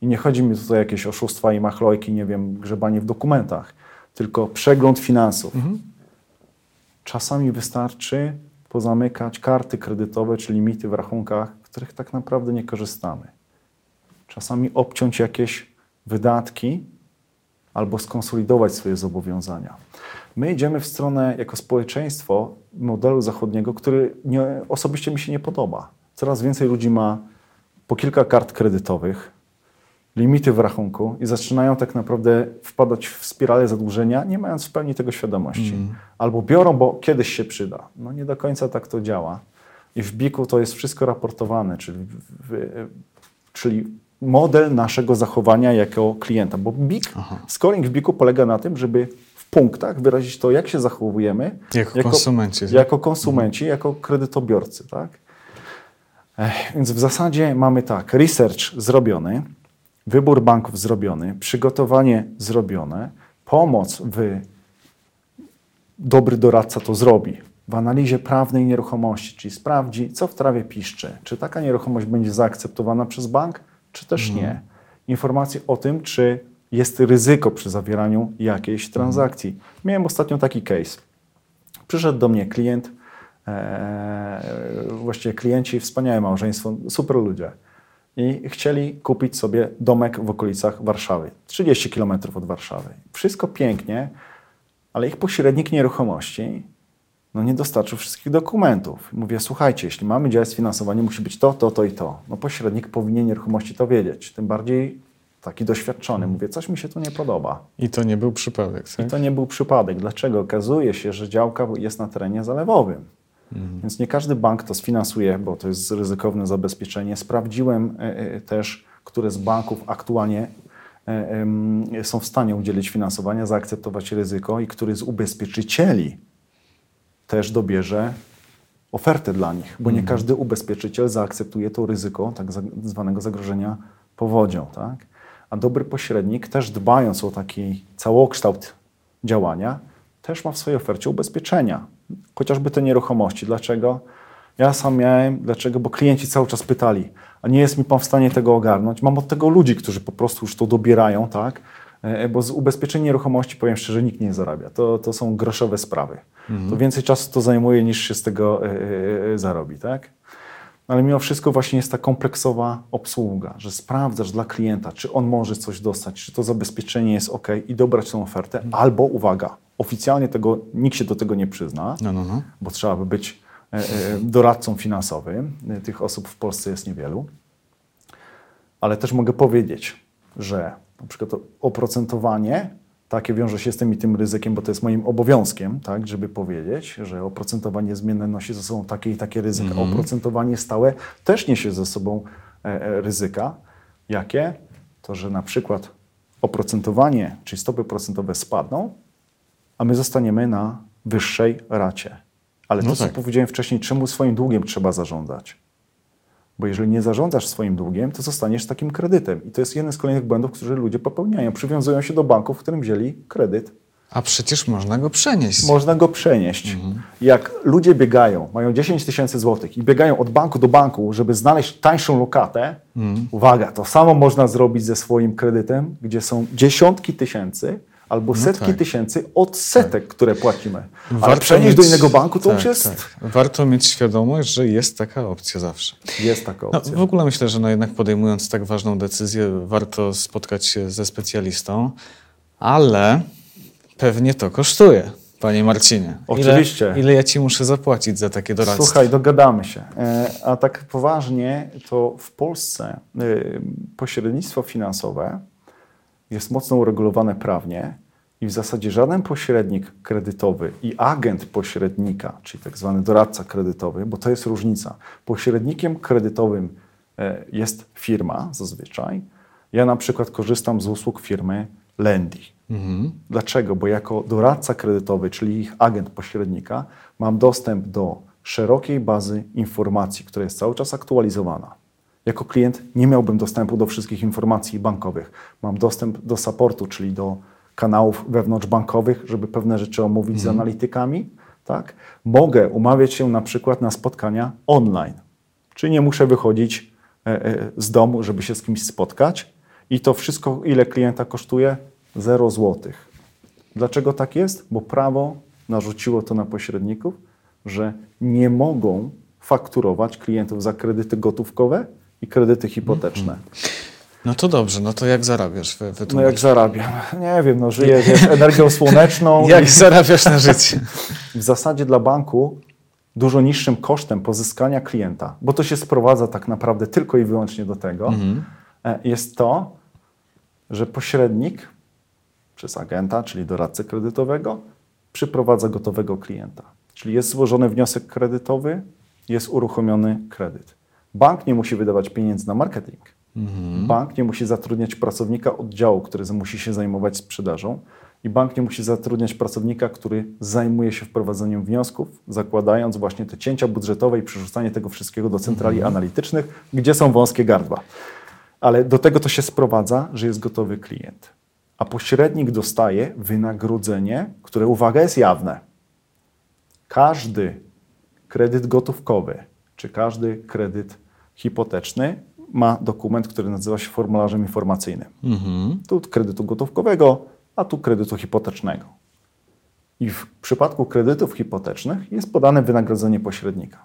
I nie chodzi mi tutaj o jakieś oszustwa i machlojki, nie wiem, grzebanie w dokumentach, tylko przegląd finansów. Czasami wystarczy pozamykać karty kredytowe czy limity w rachunkach, których tak naprawdę nie korzystamy. Czasami obciąć jakieś wydatki albo skonsolidować swoje zobowiązania. My idziemy w stronę jako społeczeństwo modelu zachodniego, który nie, osobiście mi się nie podoba. Coraz więcej ludzi ma po kilka kart kredytowych, limity w rachunku i zaczynają tak naprawdę wpadać w spiralę zadłużenia, nie mając w pełni tego świadomości. Albo biorą, bo kiedyś się przyda. No nie do końca tak to działa. I w BIK-u to jest wszystko raportowane, czyli, w, w, czyli model naszego zachowania jako klienta. Bo BIK, scoring w BIK-u polega na tym, żeby w punktach wyrazić to, jak się zachowujemy Jako konsumenci. jako konsumenci, jako kredytobiorcy. Tak? Ech, więc w zasadzie mamy tak, research zrobiony, wybór banków zrobiony, przygotowanie zrobione, pomoc w dobry doradca to zrobi w analizie prawnej nieruchomości, czyli sprawdzi, co w trawie piszczy, czy taka nieruchomość będzie zaakceptowana przez bank, czy też nie. Informacje o tym, czy jest ryzyko przy zawieraniu jakiejś transakcji. Miałem ostatnio taki case. Przyszedł do mnie klient, e, właściwie klienci, wspaniałe małżeństwo, super ludzie. I chcieli kupić sobie domek w okolicach Warszawy, 30 km od Warszawy. Wszystko pięknie, ale ich pośrednik nieruchomości no nie dostarczył wszystkich dokumentów. Mówię, słuchajcie, jeśli mamy działać sfinansowanie, musi być to, to, to i to. No pośrednik powinien nieruchomości to wiedzieć. Tym bardziej taki doświadczony. Mówię, coś mi się tu nie podoba. I to nie był przypadek, tak? I to nie był przypadek. Dlaczego? Okazuje się, że działka jest na terenie zalewowym. Więc nie każdy bank to sfinansuje, bo to jest ryzykowne zabezpieczenie. Sprawdziłem e, e, też, które z banków aktualnie e, są w stanie udzielić finansowania, zaakceptować ryzyko i który z ubezpieczycieli też dobierze ofertę dla nich, bo nie każdy ubezpieczyciel zaakceptuje to ryzyko tak zwanego zagrożenia powodzią. Tak? A dobry pośrednik, też dbając o taki całokształt działania, też ma w swojej ofercie ubezpieczenia, chociażby te nieruchomości. Dlaczego? Ja sam miałem, dlaczego? Bo klienci cały czas pytali, a nie jest mi pan w stanie tego ogarnąć? Mam od tego ludzi, którzy po prostu już to dobierają, tak? E, Bo z ubezpieczeń nieruchomości, powiem szczerze, nikt nie zarabia. To, to są groszowe sprawy. To więcej czasu to zajmuje, niż się z tego e, e, e, zarobi, tak? Ale mimo wszystko właśnie jest ta kompleksowa obsługa, że sprawdzasz dla klienta, czy on może coś dostać, czy to zabezpieczenie jest ok i dobrać tą ofertę, albo uwaga, oficjalnie tego nikt się do tego nie przyzna, No, no, no. bo trzeba by być e, e, doradcą finansowym. E, Tych osób w Polsce jest niewielu. Ale też mogę powiedzieć, że na przykład to oprocentowanie takie wiąże się z tym i tym ryzykiem, bo to jest moim obowiązkiem, tak, żeby powiedzieć, że oprocentowanie zmienne nosi ze sobą takie i takie ryzyka. Oprocentowanie stałe też niesie ze sobą e, e, ryzyka. Jakie? To, że na przykład oprocentowanie, czyli stopy procentowe spadną, a my zostaniemy na wyższej racie. Ale to, No co tak. powiedziałem wcześniej, czemu swoim długiem trzeba zarządzać? Bo jeżeli nie zarządzasz swoim długiem, to zostaniesz takim kredytem. I to jest jeden z kolejnych błędów, które ludzie popełniają. Przywiązują się do banków, w którym wzięli kredyt. A przecież można go przenieść. Można go przenieść. Mhm. Jak ludzie biegają, mają 10 tysięcy złotych i biegają od banku do banku, żeby znaleźć tańszą lokatę, Mhm. uwaga, to samo można zrobić ze swoim kredytem, gdzie są dziesiątki tysięcy albo setki tak. tysięcy odsetek, które płacimy. Ale Warto przenieść do mieć- innego banku to tak, już jest, Tak. Warto mieć świadomość, że jest taka opcja zawsze. jest taka No, opcja. w ogóle myślę, że no jednak podejmując tak ważną decyzję, warto spotkać się ze specjalistą, ale pewnie to kosztuje, panie Marcinie. Oczywiście. Ile, ile ja ci muszę zapłacić za takie doradztwo? Słuchaj, dogadamy się. E, A tak poważnie, to w Polsce e, pośrednictwo finansowe jest mocno uregulowane prawnie i w zasadzie żaden pośrednik kredytowy i agent pośrednika, czyli tak zwany doradca kredytowy, bo to jest różnica. Pośrednikiem kredytowym e, jest firma zazwyczaj. Ja na przykład korzystam z usług firmy Lendy. Dlaczego? Bo jako doradca kredytowy, czyli ich agent pośrednika, mam dostęp do szerokiej bazy informacji, która jest cały czas aktualizowana. Jako klient nie miałbym dostępu do wszystkich informacji bankowych. Mam dostęp do supportu, czyli do kanałów wewnątrzbankowych, żeby pewne rzeczy omówić z analitykami. Tak? Mogę umawiać się na przykład na spotkania online, czyli nie muszę wychodzić e, e, z domu, żeby się z kimś spotkać. I to wszystko, ile klienta kosztuje? 0 złotych. Dlaczego tak jest? Bo prawo narzuciło to na pośredników, że nie mogą fakturować klientów za kredyty gotówkowe i kredyty hipoteczne. No to dobrze, no to jak zarabiasz? Wy, No jak zarabiam? Nie wiem, no żyję wiesz, energią słoneczną. jak i zarabiasz na życie? w zasadzie dla banku dużo niższym kosztem pozyskania klienta, bo to się sprowadza tak naprawdę tylko i wyłącznie do tego, e, jest to, że pośrednik przez agenta, czyli doradcę kredytowego, przyprowadza gotowego klienta. Czyli jest złożony wniosek kredytowy, jest uruchomiony kredyt. Bank nie musi wydawać pieniędzy na marketing. Bank nie musi zatrudniać pracownika oddziału, który musi się zajmować sprzedażą. I bank nie musi zatrudniać pracownika, który zajmuje się wprowadzeniem wniosków, zakładając właśnie te cięcia budżetowe i przerzucanie tego wszystkiego do centrali analitycznych, gdzie są wąskie gardła. Ale do tego to się sprowadza, że jest gotowy klient. A pośrednik dostaje wynagrodzenie, które, uwaga, jest jawne. Każdy kredyt gotówkowy czy każdy kredyt hipoteczny ma dokument, który nazywa się formularzem informacyjnym. Tu kredytu gotówkowego, a tu kredytu hipotecznego. I w przypadku kredytów hipotecznych jest podane wynagrodzenie pośrednika.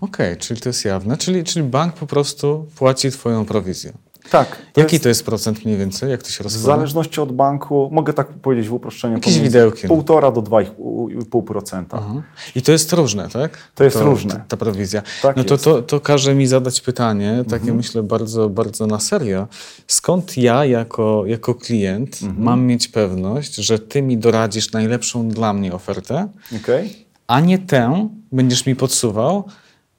Okej, czyli to jest jawne, czyli, czyli bank po prostu płaci twoją prowizję. Tak. to Jaki jest to jest procent mniej więcej? Jak to się W rozkłada? zależności od banku, mogę tak powiedzieć w uproszczeniu, Jakieś widełki, no. 1,5 do 2,5%. Mhm. I to jest różne, tak? To jest różne. Ta, ta prowizja. Tak no to, jest. Mhm. to, to każe mi zadać pytanie, takie myślę bardzo, bardzo na serio. Skąd ja jako, jako klient Mhm. mam mieć pewność, że ty mi doradzisz najlepszą dla mnie ofertę, Okej? a nie tę będziesz mi podsuwał,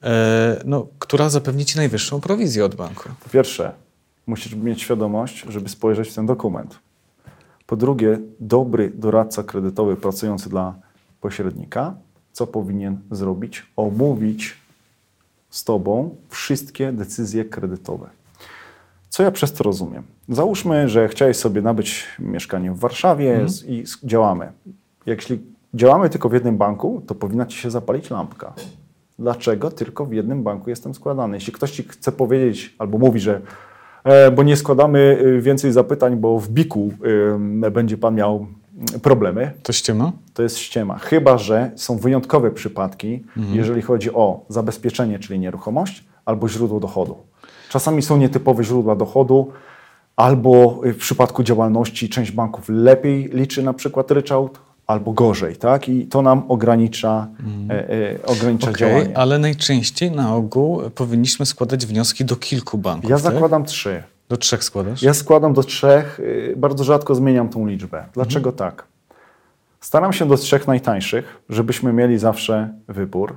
e, no, która zapewni ci najwyższą prowizję od banku? Po pierwsze, musisz mieć świadomość, żeby spojrzeć w ten dokument. Po drugie, dobry doradca kredytowy pracujący dla pośrednika, co powinien zrobić? Omówić z Tobą wszystkie decyzje kredytowe. Co ja przez to rozumiem? Załóżmy, że chciałeś sobie nabyć mieszkanie w Warszawie z- i działamy. Jeśli działamy tylko w jednym banku, to powinna Ci się zapalić lampka. Dlaczego tylko w jednym banku jestem składany? Jeśli ktoś Ci chce powiedzieć albo mówi, że bo nie składamy y, więcej zapytań, bo w biku będzie Pan miał y, problemy, To ściema? to jest ściema. Chyba, że są wyjątkowe przypadki, jeżeli chodzi o zabezpieczenie, czyli nieruchomość, albo źródło dochodu. Czasami są nietypowe źródła dochodu, albo w przypadku działalności część banków lepiej liczy na przykład ryczałt, albo gorzej, tak? I to nam ogranicza, e, e, ogranicza Okej, działanie. ale najczęściej na ogół powinniśmy składać wnioski do kilku banków. Ja tak? zakładam trzy. Do trzech składasz? Ja składam do trzech, y, bardzo rzadko zmieniam tą liczbę. Dlaczego tak? Staram się do trzech najtańszych, żebyśmy mieli zawsze wybór,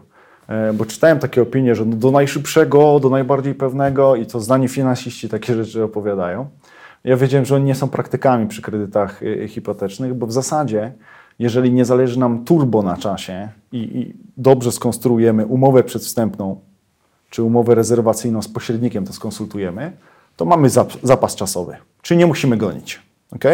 E, bo czytałem takie opinie, że do najszybszego, do najbardziej pewnego i to zdani finansiści takie rzeczy opowiadają. Ja wiedziałem, że oni nie są praktykami przy kredytach y, hipotecznych, bo w zasadzie, jeżeli nie zależy nam turbo na czasie i, i dobrze skonstruujemy umowę przedwstępną czy umowę rezerwacyjną z pośrednikiem to skonsultujemy, to mamy zap- zapas czasowy, czyli nie musimy gonić. ok?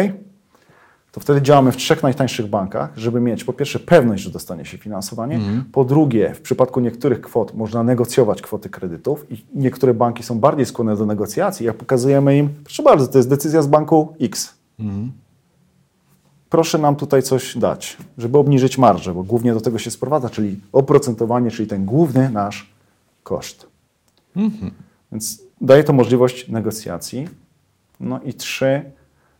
To wtedy działamy w trzech najtańszych bankach, żeby mieć po pierwsze pewność, że dostanie się finansowanie, po drugie, w przypadku niektórych kwot można negocjować kwoty kredytów i niektóre banki są bardziej skłonne do negocjacji, jak pokazujemy im, proszę bardzo, to jest decyzja z banku X. Proszę nam tutaj coś dać, żeby obniżyć marżę, bo głównie do tego się sprowadza, czyli oprocentowanie, czyli ten główny nasz koszt. Więc daje to możliwość negocjacji. No i trzy,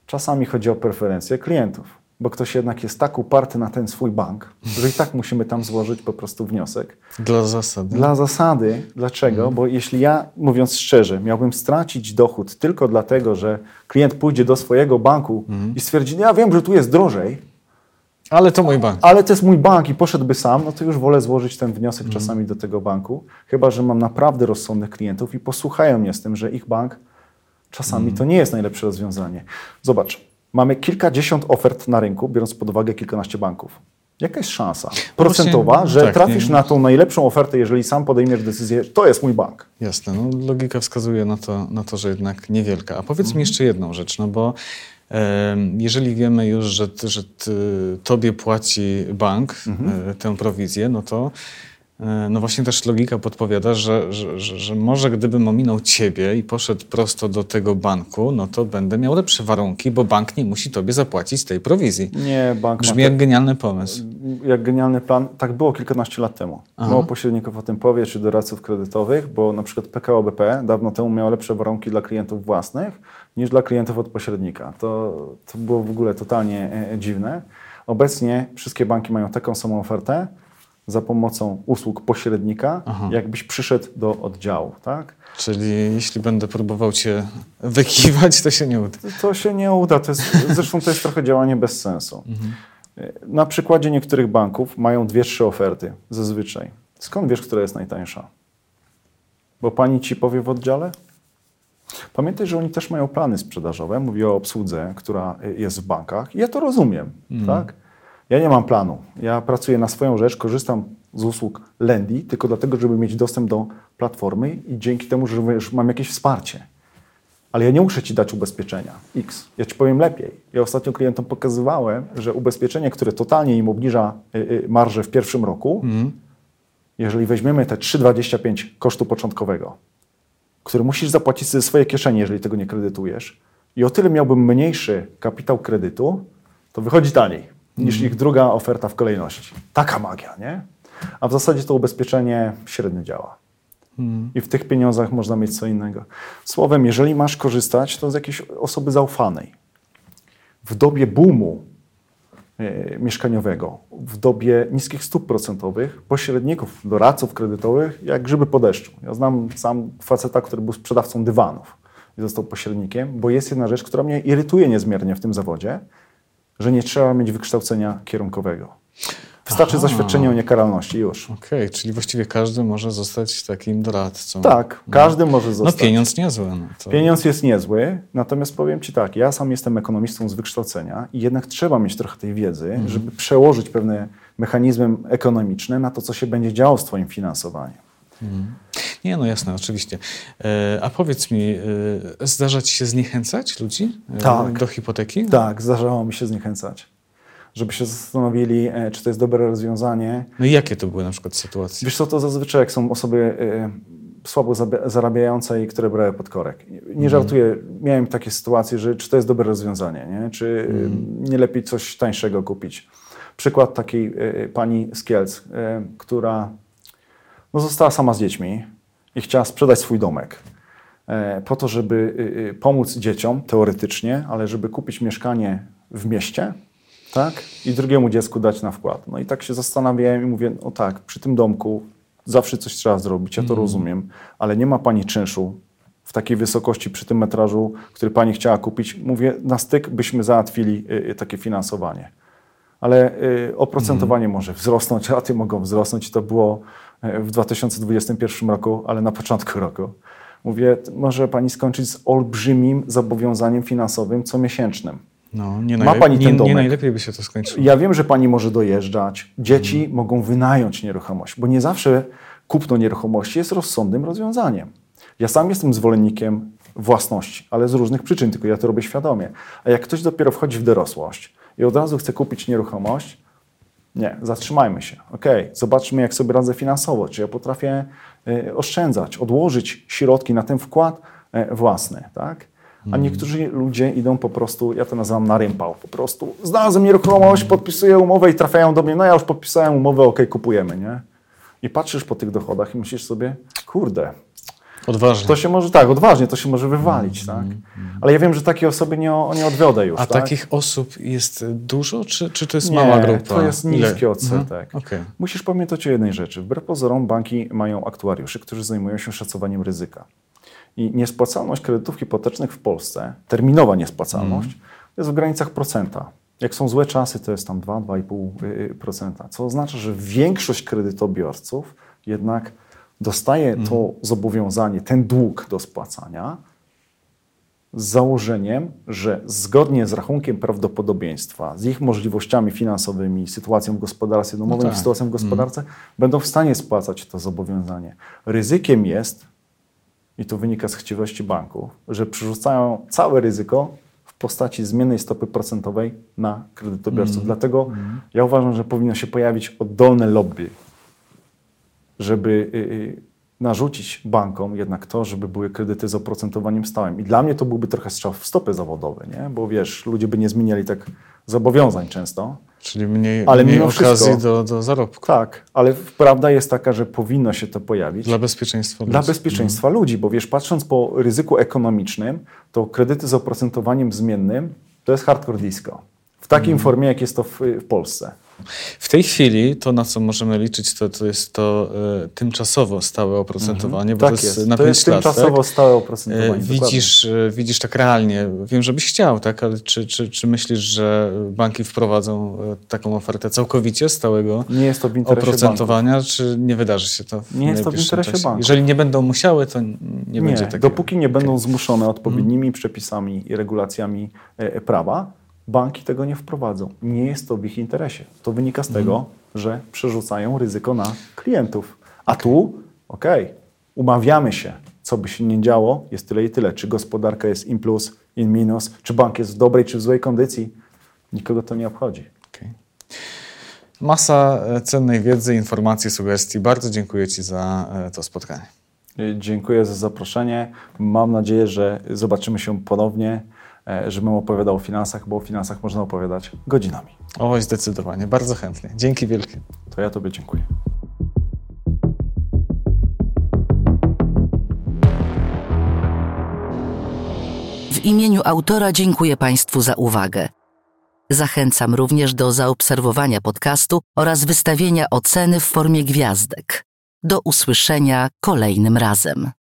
czasami chodzi o preferencje klientów, bo ktoś jednak jest tak uparty na ten swój bank, że i tak musimy tam złożyć po prostu wniosek. Dla zasady. Dla zasady, dlaczego? Bo jeśli ja, mówiąc szczerze, miałbym stracić dochód tylko dlatego, że klient pójdzie do swojego banku i stwierdzi, ja wiem, że tu jest drożej, Ale to mój bank. ale to jest mój bank i poszedłby sam, no to już wolę złożyć ten wniosek czasami do tego banku, chyba że mam naprawdę rozsądnych klientów i posłuchają mnie z tym, że ich bank czasami to nie jest najlepsze rozwiązanie. Zobacz, mamy kilkadziesiąt ofert na rynku, biorąc pod uwagę kilkanaście banków. Jaka jest szansa procentowa, właśnie, że tak, trafisz nie- na tą najlepszą ofertę, jeżeli sam podejmiesz decyzję, to jest mój bank? Jasne, no, logika wskazuje na to, na to, że jednak niewielka. A powiedz mi jeszcze jedną rzecz, no bo em, jeżeli wiemy już, że, że ty, tobie płaci bank e, tę prowizję, no to e, no właśnie też logika podpowiada, że, że, że, że może gdybym ominął ciebie i poszedł prosto do tego banku, no to będę miał lepsze warunki, bo bank nie musi tobie zapłacić tej prowizji. Nie, bank Brzmi jak genialny pomysł. jak genialny plan. Tak było kilkanaście lat temu. Mało pośredników o tym powie, czy doradców kredytowych, bo na przykład PKO BP dawno temu miało lepsze warunki dla klientów własnych niż dla klientów od pośrednika. To, to było w ogóle totalnie e, dziwne. Obecnie wszystkie banki mają taką samą ofertę za pomocą usług pośrednika, jakbyś przyszedł do oddziału. Tak? Czyli jeśli będę próbował cię wykiwać, to się nie uda. To się nie uda. To jest, zresztą to jest trochę działanie bez sensu. Na przykładzie niektórych banków mają dwie, trzy oferty zazwyczaj. Skąd wiesz, która jest najtańsza? Bo pani ci powie w oddziale? Pamiętaj, że oni też mają plany sprzedażowe. Mówię o obsłudze, która jest w bankach. Ja to rozumiem, tak? Ja nie mam planu. Ja pracuję na swoją rzecz, korzystam z usług Lendy tylko dlatego, żeby mieć dostęp do platformy i dzięki temu, że wiesz, mam jakieś wsparcie. Ale ja nie muszę ci dać ubezpieczenia X. Ja ci powiem lepiej. Ja ostatnio klientom pokazywałem, że ubezpieczenie, które totalnie im obniża y, y, marżę w pierwszym roku, jeżeli weźmiemy te 3,25 kosztu początkowego, który musisz zapłacić ze swojej kieszeni, jeżeli tego nie kredytujesz, i o tyle miałbym mniejszy kapitał kredytu, to wychodzi taniej niż ich druga oferta w kolejności. Taka magia, nie? A w zasadzie to ubezpieczenie średnio działa. I w tych pieniądzach można mieć co innego. Słowem, jeżeli masz korzystać, to z jakiejś osoby zaufanej. W dobie boomu e, mieszkaniowego, w dobie niskich stóp procentowych, pośredników, doradców kredytowych, jak grzyby po deszczu. Ja znam sam faceta, który był sprzedawcą dywanów i został pośrednikiem, bo jest jedna rzecz, która mnie irytuje niezmiernie w tym zawodzie, że nie trzeba mieć wykształcenia kierunkowego. Wystarczy Aha. zaświadczenie o niekaralności już. Okej, czyli właściwie każdy może zostać takim doradcą. Tak, każdy może No zostać. pieniądz niezły. No to... Pieniądz jest niezły, natomiast powiem Ci tak, ja sam jestem ekonomistą z wykształcenia i jednak trzeba mieć trochę tej wiedzy, żeby przełożyć pewne mechanizmy ekonomiczne na to, co się będzie działo z Twoim finansowaniem. Nie, no jasne, oczywiście. E, a powiedz mi, e, zdarza ci się zniechęcać ludzi e, Tak. do hipoteki? Tak, zdarzało mi się zniechęcać. Żeby się zastanowili, czy to jest dobre rozwiązanie. No i jakie to były na przykład sytuacje? Wiesz co, to zazwyczaj jak są osoby słabo zarabiające i które brały pod korek. Nie żartuję, miałem takie sytuacje, że czy to jest dobre rozwiązanie, nie? czy e, nie lepiej coś tańszego kupić. Przykład takiej pani z Kielc, która no, została sama z dziećmi i chciała sprzedać swój domek. E, po to, żeby e, e, pomóc dzieciom teoretycznie, ale żeby kupić mieszkanie w mieście, tak? I drugiemu dziecku dać na wkład. No i tak się zastanawiałem i mówię, no tak, przy tym domku zawsze coś trzeba zrobić, ja to rozumiem, ale nie ma pani czynszu w takiej wysokości przy tym metrażu, który pani chciała kupić. Mówię, na styk byśmy załatwili y, y, takie finansowanie. Ale y, oprocentowanie może wzrosnąć, raty mogą wzrosnąć i to było y, w 2021 roku, ale na początku roku. Mówię, może pani skończyć z olbrzymim zobowiązaniem finansowym comiesięcznym. No, nie, Ma pani ten nie, nie domek? najlepiej by się to skończyło. Ja wiem, że pani może dojeżdżać. Dzieci mogą wynająć nieruchomość, bo nie zawsze kupno nieruchomości jest rozsądnym rozwiązaniem. Ja sam jestem zwolennikiem własności, ale z różnych przyczyn, tylko ja to robię świadomie. A jak ktoś dopiero wchodzi w dorosłość i od razu chce kupić nieruchomość, nie, zatrzymajmy się. Okej, zobaczmy, jak sobie radzę finansowo, czy ja potrafię y, oszczędzać, odłożyć środki na ten wkład y, własny, tak? A niektórzy ludzie idą po prostu, ja to nazywam na rympał, po prostu znalazłem nieruchomość, podpisuję umowę i trafiają do mnie, no ja już podpisałem umowę, okej, kupujemy, nie? I patrzysz po tych dochodach i myślisz sobie, kurde, Odważnie. to się może, tak, odważnie, to się może wywalić, tak? Ale ja wiem, że takie osoby nie, nie odwiodę już, A tak? takich osób jest dużo, czy, czy to jest Nie, mała grupa? to jest Ile? niski odsetek. Mhm. Okej. Musisz pamiętać o jednej rzeczy. Wbrew pozorom banki mają aktuariuszy, którzy zajmują się szacowaniem ryzyka. I niespłacalność kredytów hipotecznych w Polsce, terminowa niespłacalność, jest w granicach procenta. Jak są złe czasy, to jest tam 2-2,5%, co oznacza, że większość kredytobiorców jednak dostaje to zobowiązanie, ten dług do spłacania z założeniem, że zgodnie z rachunkiem prawdopodobieństwa, z ich możliwościami finansowymi, sytuacją w gospodarce domowym, tak. sytuacją w gospodarce, będą w stanie spłacać to zobowiązanie. Ryzykiem jest, i to wynika z chciwości banków, że przerzucają całe ryzyko w postaci zmiennej stopy procentowej na kredytobiorców. Dlatego ja uważam, że powinno się pojawić oddolne lobby, żeby y, y, narzucić bankom jednak to, żeby były kredyty z oprocentowaniem stałym. I dla mnie to byłby trochę strzał w stopy zawodowe, nie? bo wiesz, ludzie by nie zmieniali tak zobowiązań często. Czyli mniej, Ale mniej okazji wszystko- do, do zarobku. Tak, ale prawda jest taka, że powinno się to pojawić. Dla bezpieczeństwa Dla ludzi. bezpieczeństwa ludzi, bo wiesz, patrząc po ryzyku ekonomicznym, to kredyty z oprocentowaniem zmiennym to jest hardcore disco. W takiej Mhm. formie, jak jest to w, w Polsce. W tej chwili to, na co możemy liczyć, to, to jest to e, tymczasowo stałe oprocentowanie, bo tak to jest, jest. na to 5 jest lat. tymczasowo tak? stałe E, oprocentowanie. Widzisz, e, widzisz tak realnie, wiem, że byś chciał, tak, ale czy, czy, czy myślisz, że banki wprowadzą e, taką ofertę całkowicie stałego. Nie jest to w interesie oprocentowania, czy nie wydarzy się to w Nie jest to w interesie czasie? banków. Jeżeli nie będą musiały, to nie, Nie, będzie takiego. dopóki nie będą zmuszone odpowiednimi przepisami i regulacjami e, prawa, banki tego nie wprowadzą. Nie jest to w ich interesie. To wynika z tego, że przerzucają ryzyko na klientów. A tu, okej, umawiamy się, co by się nie działo, jest tyle i tyle. Czy gospodarka jest in plus, in minus, czy bank jest w dobrej, czy w złej kondycji. Nikogo to nie obchodzi. Okej. Masa e, cennej wiedzy, informacji, sugestii. Bardzo dziękuję Ci za e, to spotkanie. Dziękuję za zaproszenie. Mam nadzieję, że zobaczymy się ponownie, E, żebym opowiadał o finansach, bo o finansach można opowiadać godzinami. Oj, zdecydowanie, bardzo chętnie. Dzięki wielkie. To ja Tobie dziękuję. W imieniu autora dziękuję Państwu za uwagę. Zachęcam również do zaobserwowania podcastu oraz wystawienia oceny w formie gwiazdek. Do usłyszenia kolejnym razem.